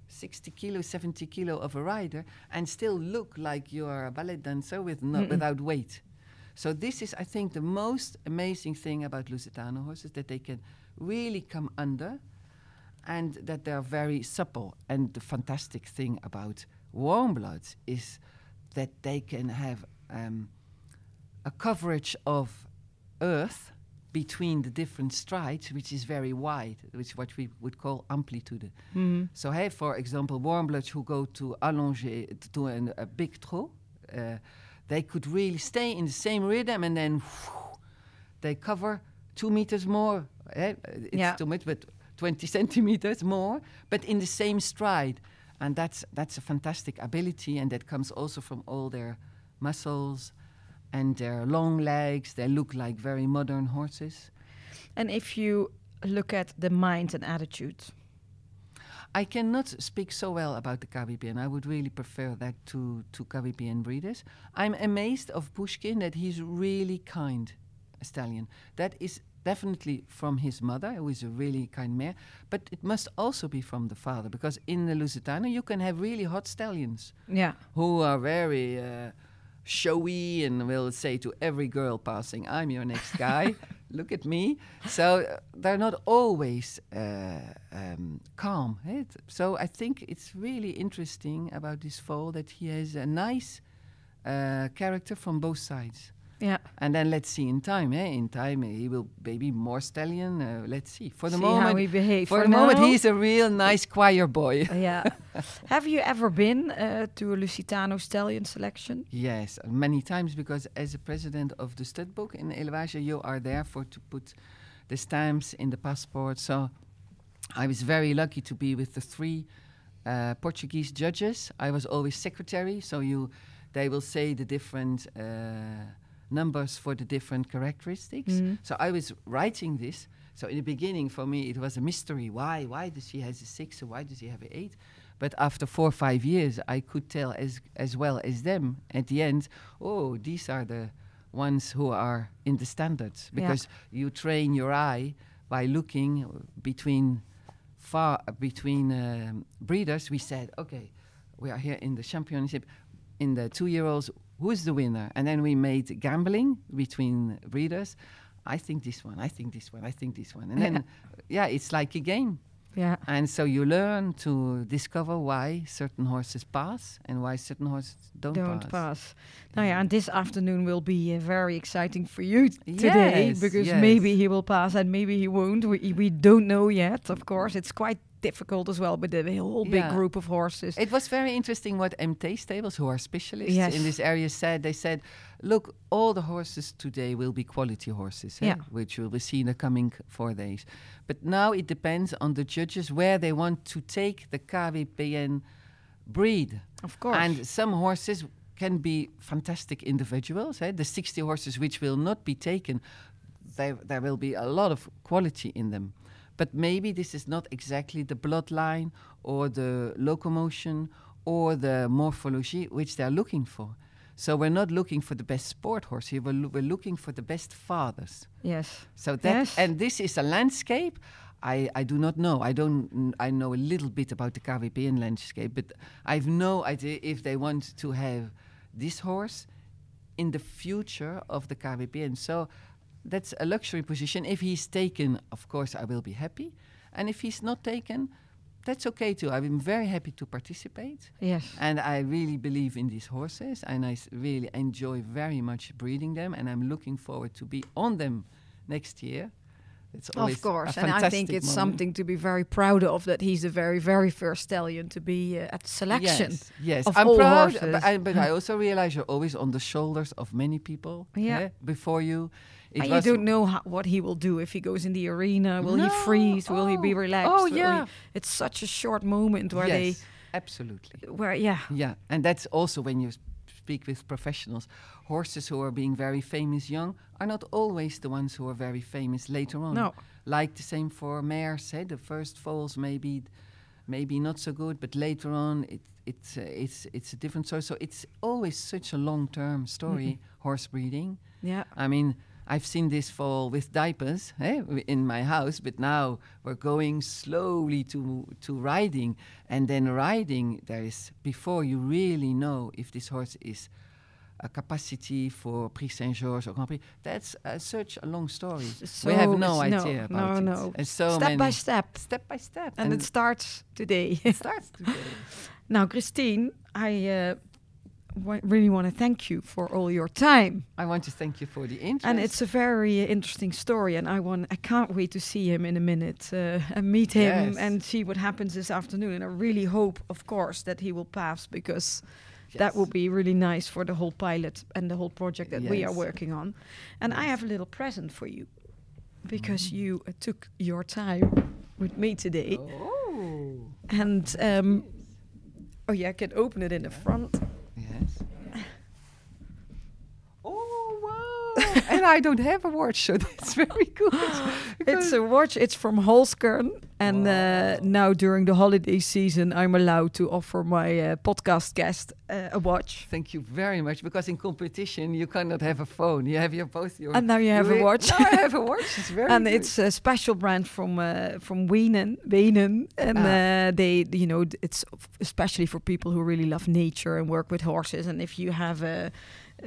60 kilo, 70 kilo of a rider and still look like you are a ballet dancer with no, without weight. So this is, I think, the most amazing thing about Lusitano horses that they can really come under and that they are very supple. And the fantastic thing about warm bloods is that they can have um, a coverage of earth between the different strides, which is very wide, which is what we would call amplitude. So, hey, for example, warm bloods who go to allongé t- to an, a big trot, uh, they could really stay in the same rhythm and then they cover two meters more. eh, It's Yeah. too much, but 20 [LAUGHS] centimeters more, but in the same stride. And that's, that's a fantastic ability, and that comes also from all their muscles and their long legs. They look like very modern horses. And if you look at the mind and attitude, I cannot speak so well about the KWPN. I would really prefer that to, to KWPN breeders. I'm amazed of Pushkin that he's really kind stallion. That is definitely from his mother, who is a really kind mare, but it must also be from the father, because in the Lusitano you can have really hot stallions yeah, who are very uh, showy and will say to every girl passing, I'm your next guy, [LAUGHS] look at me. So uh, they're not always uh, um, calm. eh? T- So I think it's really interesting about this fall that he has a nice uh, character from both sides. Yeah. And then let's see in time. Eh? In time, he will maybe more stallion. Uh, let's see. For the See moment, how he for, For the moment, now- he's a real nice choir boy. [LAUGHS] yeah. Have you ever been uh, to a Lusitano stallion selection? Yes, many times because as a president of the studbook in Elevage, you are there for to put the stamps in the passport. So I was very lucky to be with the three uh, Portuguese judges. I was always secretary, so you they will say the different uh, numbers for the different characteristics. Mhm. So I was writing this. So in the beginning, for me, it was a mystery. Why? Why does he has a six? Or why does he have an eight? But after four or five years, I could tell as as well as them at the end. Oh, these are the ones who are in the standards Yeah. because you train your eye by looking between far between um, breeders. We said, okay, we are here in the championship. In the two-year-olds, who's the winner? And then we made gambling between readers. I think this one. I think this one. I think this one. And then, yeah, [LAUGHS] it's like a game. Yeah. And so you learn to discover why certain horses pass and why certain horses don't, Don't pass. pass. Now, yeah, and this afternoon will be uh, very exciting for you today Yes, because yes. maybe he will pass and maybe he won't. We, we don't know yet, of course. It's quite difficult as well with the whole big Yeah. group of horses. It was very interesting what MT stables, who are specialists Yes. in this area, said. They said, look, all the horses today will be quality horses, eh, Yeah. which will be seen in the coming four days. But now it depends on the judges where they want to take the KWPN breed. of course. And some horses can be fantastic individuals. Eh? The 60 horses which will not be taken, there, there will be a lot of quality in them. But maybe this is not exactly the bloodline or the locomotion or the morphology which they're looking for. So we're not looking for the best sport horse here, we're, loo- we're looking for the best fathers. yes. So that Yes. and this is a landscape. I, I do not know. I don't. I know a little bit about the KWPN landscape, but I've no idea if they want to have this horse in the future of the KWPN. So that's a luxury position. If he's taken, of course, I will be happy, and if he's not taken, that's okay too. I'm very happy to participate. Yes. And I really believe in these horses, and I s- really enjoy very much breeding them, and I'm looking forward to be on them next year. It's always Of course, and I think it's moment. something to be very proud of that he's the very, very first stallion to be uh, at selection. Yes, yes. of I'm all proud, horses. but I, but I [LAUGHS] also realize you're always on the shoulders of many people. Yeah. before you, it and you don't know how, what he will do if he goes in the arena. Will he freeze? Will he be oh, relaxed? oh, Will he- yeah. it's such a short moment where yes, absolutely. where yeah, Yeah, and that's also when you speak with professionals. Horses who are being very famous young are not always the ones who are very famous later on. No. Like the same for mares. Eh? The first foals maybe, maybe not so good, but later on it, it's uh, it's it's a different story. So it's always such a long-term story, horse breeding. Yeah. I mean, I've seen this fall with diapers eh, in my house, but now we're going slowly to to riding, and then riding. There is before you really know if this horse is a capacity for Prix Saint Georges or Grand Prix. That's uh, such a long story. So we have no idea no, about no, it. no. And so step by step. step by step, And, it starts today. it starts today. [LAUGHS] now, Christine, I uh, wa- really want to thank you for all your time. I want to thank you for the interest. And it's a very interesting story, and I want I can't wait to see him in a minute uh, and meet him Yes. and see what happens this afternoon. And I really hope, of course, that he will pass because that Yes. will be really nice for the whole pilot and the whole project that we are working on. And I have a little present for you because Mm-hmm. you uh, took your time with me today. Oh. And um, oh yeah, I can open it in the front. Yes. Oh wow! And I don't have a watch, so [LAUGHS] that's very good. [GASPS] It's a watch. It's from Holzkern, and uh, now during the holiday season, I'm allowed to offer my uh, podcast guest uh, a watch. Thank you very much. Because in competition, you cannot have a phone. You have your both your. And now you have a watch. [LAUGHS] Now I have a [LAUGHS] watch. It's very. and good. it's a special brand from uh, from Wenen, Wenen, and Ah. uh, they, you know, it's especially for people who really love nature and work with horses. And if you have uh,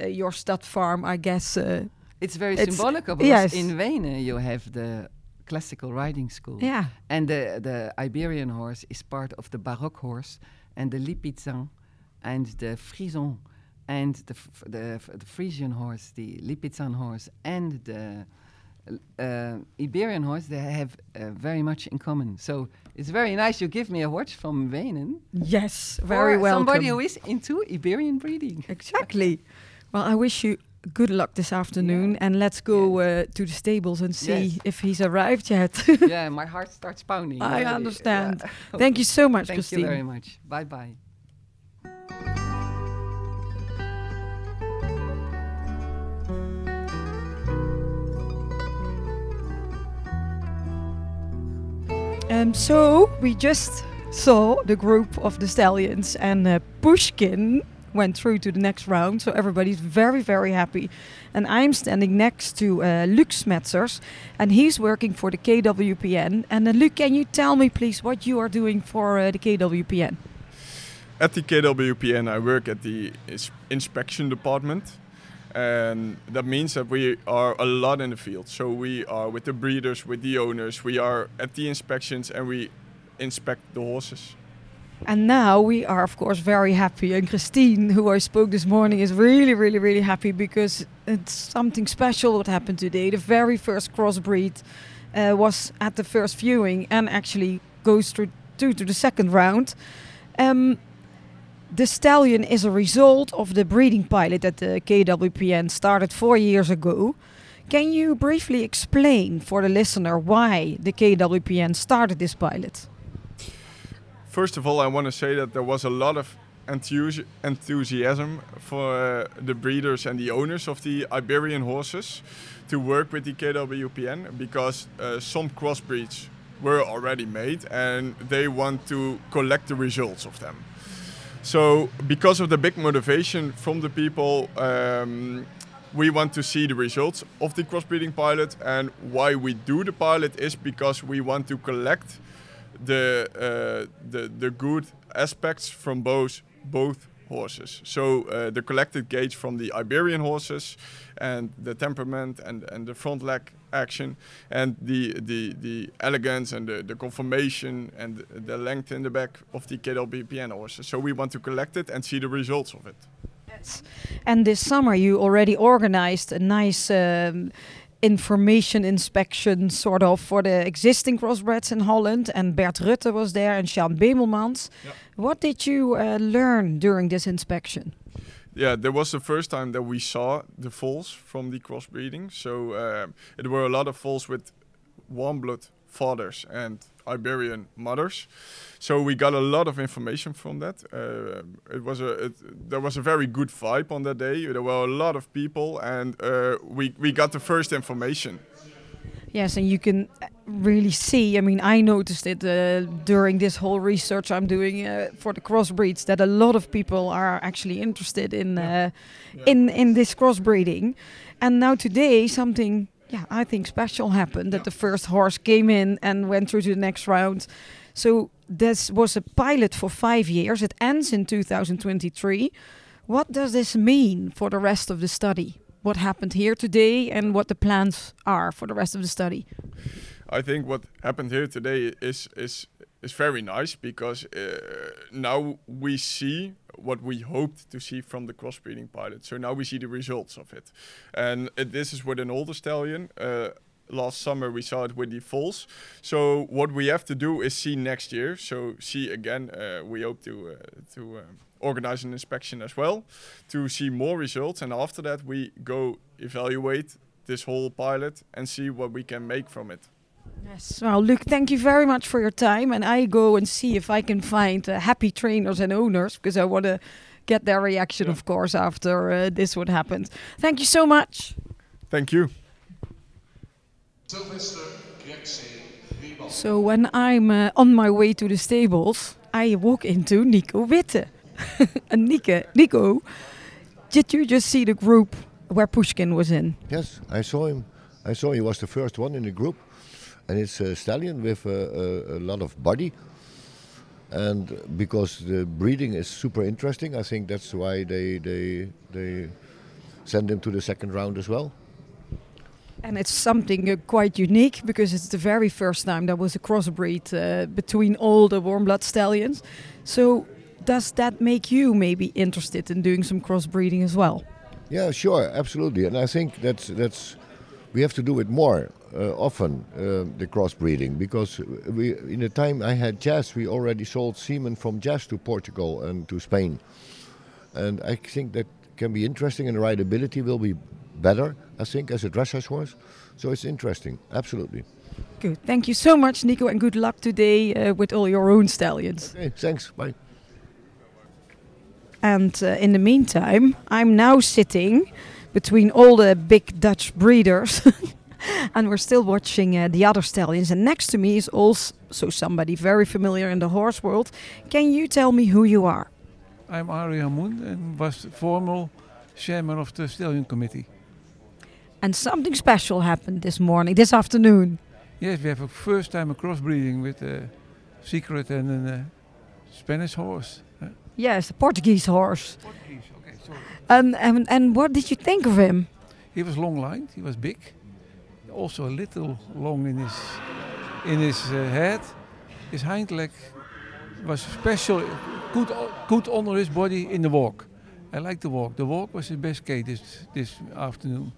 uh, your stud farm, I guess. Uh, It's very it's- symbolic because yes. in Wenen you have the classical riding school. yeah, And the, the Iberian horse is part of the Baroque horse, and the Lipizzan, and the Frison, and the f- the, the Frisian horse, the Lipizzan horse, and the uh, Iberian horse, they have uh, very much in common. So it's very nice you give me a watch from Wenen. yes, very welcome. Somebody who is into Iberian breeding. Exactly. Well, I wish you good luck this afternoon, and let's go uh, to the stables and see Yes. if he's arrived yet. [LAUGHS] yeah, my heart starts pounding. I understand. Yeah. [LAUGHS] Thank you so much, Thank Christine. you very much. Bye bye. Um, so we just saw the group of the stallions, and uh, Pushkin went through to the next round. So everybody's very, very happy. And I'm standing next to uh, Luc Smetzers, and he's working for the KWPN. And uh, Luc, can you tell me, please, what you are doing for uh, the KWPN? At the KWPN, I work at the ins- inspection department, and that means that we are a lot in the field. So we are with the breeders, with the owners, we are at the inspections, and we inspect the horses. And now we are, of course, very happy. And Christine, who I spoke this morning, is really, really, really happy because it's something special what happened today. The very first crossbreed uh, was at the first viewing and actually goes through to, to the second round. Um, the stallion is a result of the breeding pilot that the KWPN started four years ago. Can you briefly explain for the listener why the KWPN started this pilot? First of all, I want to say that there was a lot of enthusi- enthusiasm for uh, the breeders and the owners of the Iberian horses to work with the KWPN because uh, some crossbreeds were already made and they want to collect the results of them. So, because of the big motivation from the people, um, we want to see the results of the crossbreeding pilot. And why we do the pilot is because we want to collect the uh, the the good aspects from both both horses. So uh, the collected gauge from the Iberian horses, and the temperament and and the front leg action, and the the the elegance and the, the conformation and the, length in the back of the KWPN horses. So we want to collect it and see the results of it. And this summer, you already organized a nice um, information inspection, sort of, for the existing crossbreds in Holland. And Bert Rutte was there, and Sjaan Bemelmans. Yeah. What did you uh, learn during this inspection? Yeah, there was the first time that we saw the foals from the crossbreeding. So um, it were a lot of foals with warm blood fathers and Iberian mothers. So we got a lot of information from that. Uh, it was a it, there was a very good vibe on that day. There were a lot of people, and uh, we we got the first information. Yes, and you can really see. I mean, I noticed it uh, during this whole research I'm doing uh, for the crossbreeds that a lot of people are actually interested in uh, in in this crossbreeding. And now today, something yeah, I think special happened that the first horse came in and went through to the next round. So this was a pilot for five years. It ends in 2023. What does this mean for the rest of the study? What happened here today and what the plans are for the rest of the study? I think what happened here today is is is very nice because uh, now we see what we hoped to see from the crossbreeding pilot. So now we see the results of it, and uh, this is with an older stallion. Uh, last summer we saw it with the foals. So what we have to do is see next year. So see again. Uh, we hope to uh, to um, organize an inspection as well to see more results, and after that we go evaluate this whole pilot and see what we can make from it. Yes. Well, Luc, thank you very much for your time. And I go and see if I can find uh, happy trainers and owners because I want to get their reaction, of course, after uh, this what happened. Thank you so much. Thank you. So when I'm uh, on my way to the stables, I walk into Nico Witte. [LAUGHS] and Nico, Nico, did you just see the group where Pushkin was in? Yes, I saw him. I saw he was the first one in the group, and it's a stallion with a, a, a lot of body. And because the breeding is super interesting, I think that's why they they they send him to the second round as well. And it's something uh, quite unique because it's the very first time there was a crossbreed uh, between all the warm blood stallions. So, does that make you maybe interested in doing some crossbreeding as well? Yeah, sure, absolutely. And I think that's that's we have to do it more uh, often uh, the crossbreeding because we in the time I had Jazz, we already sold semen from Jazz to Portugal and to Spain, and I think that can be interesting and the rideability will be better. I think as a dressage horse, so it's interesting, absolutely. Good. Thank you so much, Nico, and good luck today uh, with all your own stallions. Okay, thanks. Bye. And uh, in the meantime, I'm now sitting between all the big Dutch breeders. [LAUGHS] [LAUGHS] and we're still watching uh, the other stallions. And next to me is also somebody very familiar in the horse world. Can you tell me who you are? I'm Ari Hamoun and was former chairman of the stallion committee. And something special happened this morning, this afternoon. Yes, we have a first time a crossbreeding with a secret and a Spanish horse. Yes, a Portuguese horse. Portuguese, okay, sorry. And, and, and what did you think of him? He was long lined, he was big, also a little long in his in his uh, head. His hind leg was special, good, good under his body in the walk. I like the walk. The walk was his best K this this afternoon.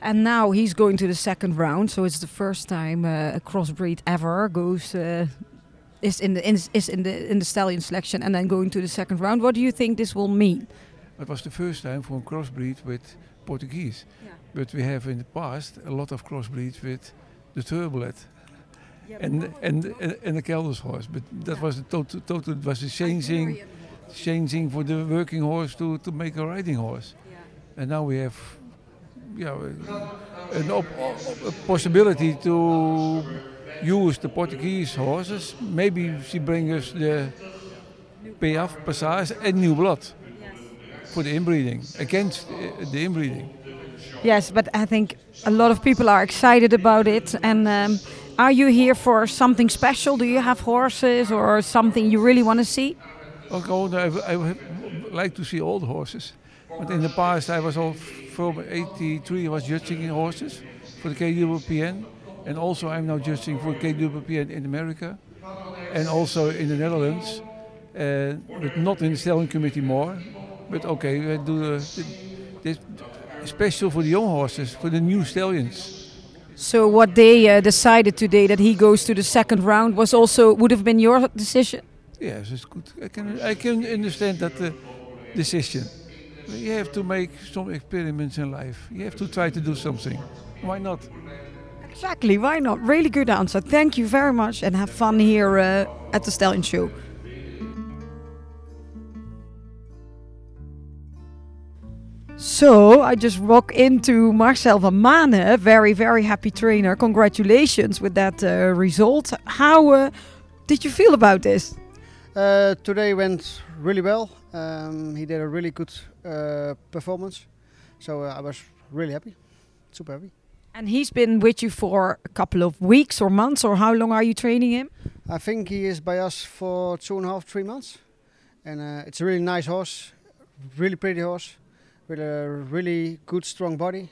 And now he's going to the second round, so it's the first time uh, a crossbreed ever goes uh, is in the in, is in the in the stallion selection, and then going to the second round. What do you think this will mean? It was the first time for a crossbreed with Portuguese. But we have in the past a lot of crossbreeds with the Turbolet and, and, and, and the Kelders horse. But that was the total, total was a changing, changing for the working horse to, to make a riding horse. And now we have yeah, an op, op- a possibility to use the Portuguese horses. Maybe she brings us the PF Passage and New Blood for the inbreeding, against uh, the inbreeding. Yes, but I think a lot of people are excited about it. And um, are you here for something special? Do you have horses or something you really want to see? Oh, I, would like to see all the horses. But in the past, I was all from 83, I was judging horses for the KWPN. And also, I'm now judging for KWPN in America and also in the Netherlands. Uh, but not in the stallion committee more. But okay, we do uh, this special for the young horses, for the new stallions. So what they uh, decided today that he goes to the second round was also would have been your decision. Yes, it's good. I can I can understand that uh, decision. You have to make some experiments in life. You have to try to do something. Why not? Exactly. Why not? Really good answer. Thank you very much, and have fun here uh, at the Stallion Show. So I just walk into Marcel van Manen, very, very happy trainer. Congratulations with that uh, result. How uh, did you feel about this? Uh, today went really well. Um, he did a really good uh, performance, so uh, I was really happy, super happy. And he's been with you for a couple of weeks or months, or how long are you training him? I think he is by us for two and a half, three months, and uh, it's a really nice horse, really pretty horse, with a really good, strong body,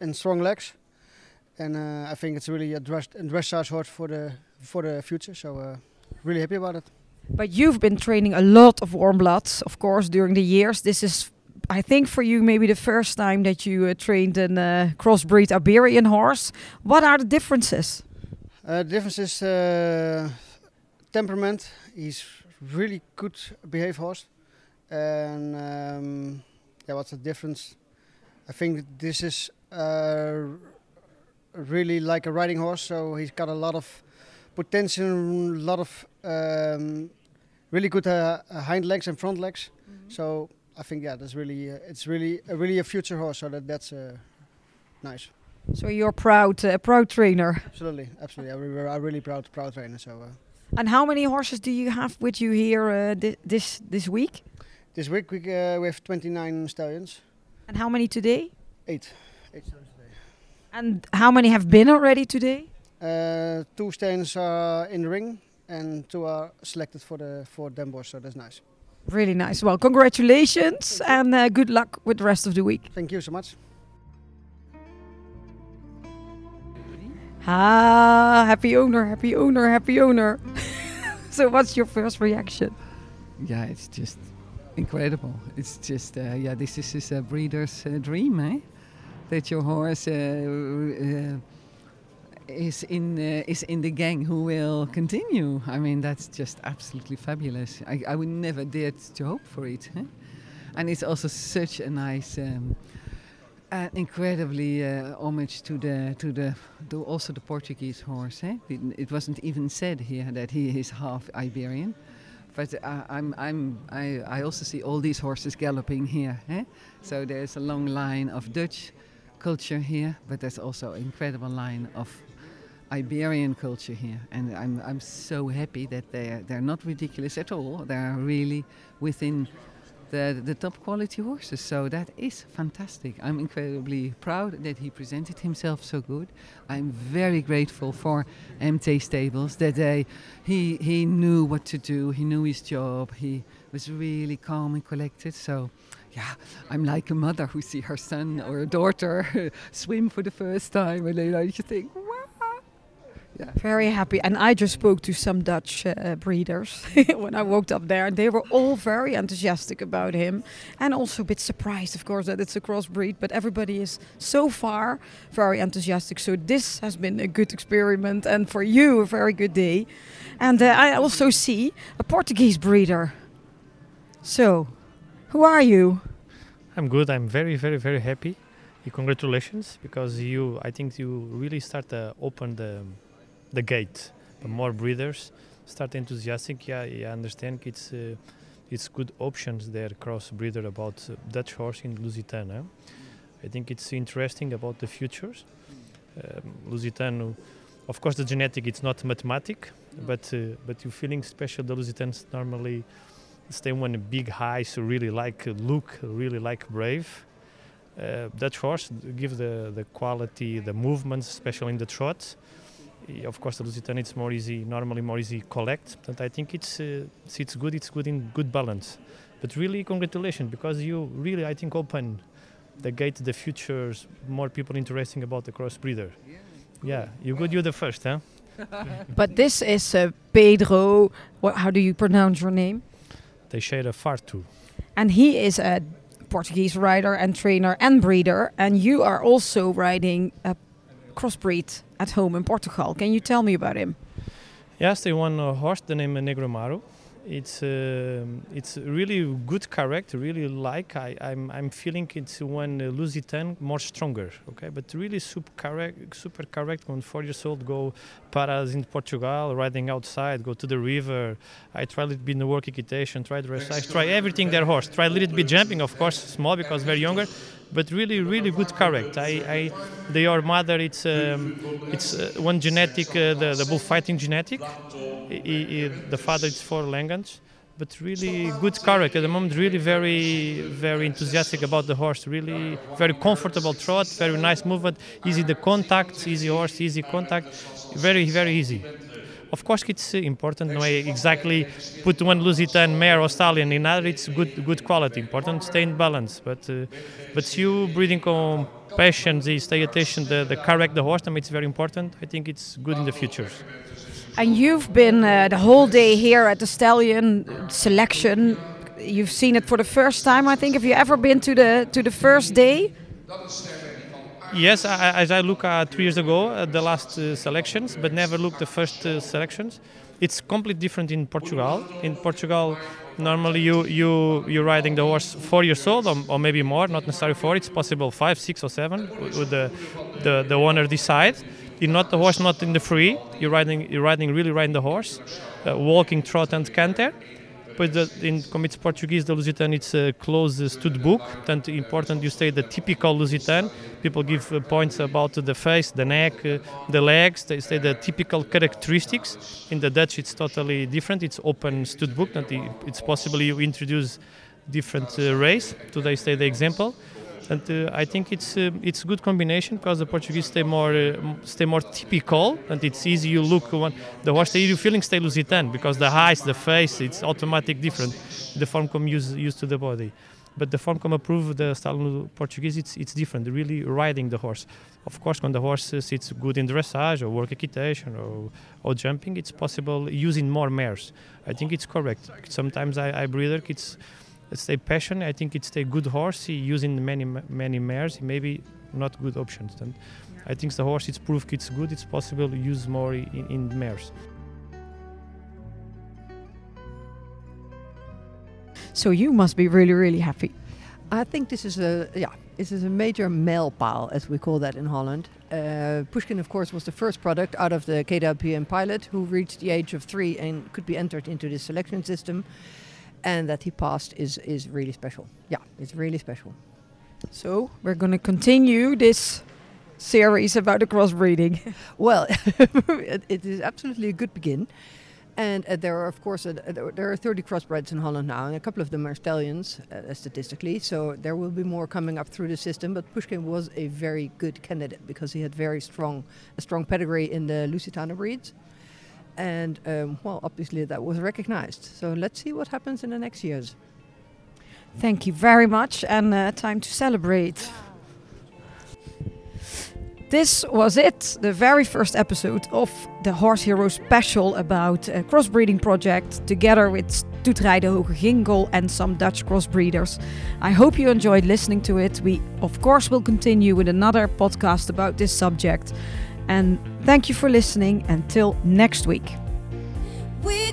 and strong legs, and uh, I think it's really a dress- a dressage horse for the for the future. So uh, really happy about it. But you've been training a lot of warm bloods, of course, during the years. This is, I think, for you maybe the first time that you uh, trained a uh, crossbreed Iberian horse. What are the differences? Uh, the difference is uh, temperament. He's really good behaved horse, and um, yeah, what's the difference? I think this is uh, really like a riding horse, so he's got a lot of potential, a lot of um, really good uh, hind legs and front legs. So I think yeah, that's really uh, it's really uh, really a future horse. So that that's uh, nice. So you're proud, uh, proud trainer. Absolutely, absolutely. I'm really, I'm really proud, proud trainer. So uh, And how many horses do you have with you here uh, thi- this this week? This week we uh, we have 29 stallions, And how many today? eight, eight stallions today. And how many have been already today? Uh, two stallions are in the ring, and two are selected for the for Den Bosch. So that's nice. Really nice. Well, congratulations and uh, good luck with the rest of the week. Thank you so much. Ah, happy owner, happy owner, happy owner. [LAUGHS] so, what's your first reaction? Yeah, it's just incredible. It's just, uh, yeah, this is just a breeder's uh, dream, eh? That your horse uh, uh, is in uh, is in the gang who will continue. I mean, that's just absolutely fabulous. I, I would never dared to hope for it. Eh? And it's also such a nice, um, incredibly uh, homage to the to the to also the Portuguese horse. Eh? It, it wasn't even said here that he is half Iberian. But uh, I'm, I'm, I, I also see all these horses galloping here. Eh? So there's a long line of Dutch culture here, but there's also an incredible line of Iberian culture here. And I'm, I'm so happy that they're, they're not ridiculous at all. They're really within the, the top quality horses. So that is fantastic. I'm incredibly proud that he presented himself so good. I'm very grateful for MT Stables that they, he, he knew what to do, he knew his job, he was really calm and collected. So yeah, I'm like a mother who see her son or a daughter [LAUGHS] swim for the first time and then you think. Yeah. Very happy. And I just spoke to some Dutch uh, breeders [LAUGHS] when I walked up there, and they were all very enthusiastic about him, and also a bit surprised, of course, that it's a crossbreed. But everybody is so far very enthusiastic. So this has been a good experiment, and for you, a very good day. And uh, I also see a Portuguese breeder. So, who are you? I'm good. I'm very, very, very happy. Uh, Congratulations, because you, I think you really start to open the the gate. The more breeders start enthusiastic. Yeah, I understand it's uh, it's good options there cross breeder about uh, Dutch horse in Lusitano. I think it's interesting about the futures. Um, Lusitano, of course, the genetic it's not mathematic, but uh, but you feeling special. The Lusitans normally stay one big high, so really like uh, look, really like brave. Uh, Dutch horse give the the quality, the movements, especially in the trot. Of course, the Lusitano it's more easy, normally more easy collect. But I think it's uh, it's it's good. It's good in good balance. But really, congratulations because you really I think open the gate to the futures. More people interesting about the crossbreeder. Yeah, you good. You're the first, huh? [LAUGHS] But this is uh, Pedro. What, how do you pronounce your name? They share a far too. And he is a Portuguese rider and trainer and breeder. And you are also riding a crossbreed at home in Portugal. Can you tell me about him? Yes, they won a horse, the name Negro Maru. it's um, it's really good correct really like I, I'm, I'm feeling it's when uh, Lusitano more stronger okay but really super correct super correct when four years old go paras in Portugal riding outside go to the river I try a little bit in the work equitation try dressage try everything their horse try a little bit jumping of course small because very younger but really really good correct I, I the your mother it's um, it's uh, one genetic uh, the, the bullfighting genetic I- I- the father is for Langens, but really good character. At the moment, really very, very enthusiastic about the horse. Really very comfortable trot, very nice movement, easy the contact, easy horse, easy contact, very, very easy. Of course, it's important. No, exactly put one Lusitan mare or stallion in other. It's good, good quality. Important, stay in balance. But, uh, but you breeding on patience, the stay attention, the, the correct the horse. I mean, it's very important. I think it's good in the future. And you've been uh, the whole day here at the Stallion selection. You've seen it for the first time, I think. Have you ever been to the to the first day? Yes, I, as I look at three years ago at the last uh, selections, but never looked the first uh, selections. It's completely different in Portugal. In Portugal, normally you you you're riding the horse four years old or, or maybe more, not necessarily four. It's possible five, six, or seven. The the the owner decide? You're not the horse, not in the free. You're riding you're riding really riding the horse, uh, walking, trot, and canter. But the, in como it's Portuguese, the Lusitano it's a closed stud book. Tanto important you say the typical Lusitano. People give uh, points about the face, the neck, uh, the legs. They say the typical characteristics. In the Dutch, it's totally different. It's open stud book. That i- it's possible you introduce different uh, race. Today, say the example. And uh, I think it's uh, it's a good combination because the Portuguese stay more uh, stay more typical and it's easy. You look the horse stay you feeling stay Lusitano because the eyes, the face, it's automatic different. The form come used used to the body, but the form come approve the style Portuguese. It's it's different. Really riding the horse. Of course, when the horse sits good in dressage or work equitation or or jumping, it's possible using more mares. I think it's correct. Sometimes I, I breeder it's stay passion. I think it's a good horse. Using many many mares. Maybe not good options. Then I think the horse it's proved it's good. It's possible to use more in, in mares. So you must be really, really happy. I think this is a yeah, this is a major mijlpaal, as we call that in Holland. Uh, Pushkin, of course, was the first product out of the KWPN pilot who reached the age of three and could be entered into this selection system, and that he passed is is really special. Yeah, it's really special. So we're going to continue this series about the crossbreeding. Well, [LAUGHS] it, it is absolutely a good begin. And uh, there are, of course, uh, there there are 30 crossbreds in Holland now, and a couple of them are stallions uh, statistically. So there will be more coming up through the system. But Pushkin was a very good candidate because he had very strong, a strong pedigree in the Lusitano breeds. And um, well, obviously that was recognized. So let's see what happens in the next years. Thank you very much, and uh, time to celebrate. This was it, the very first episode of the Horse Heroes special about a crossbreeding project together with Toetrijden Hoge and some Dutch crossbreeders. I hope you enjoyed listening to it. We, of course, will continue with another podcast about this subject. And thank you for listening. Until next week. We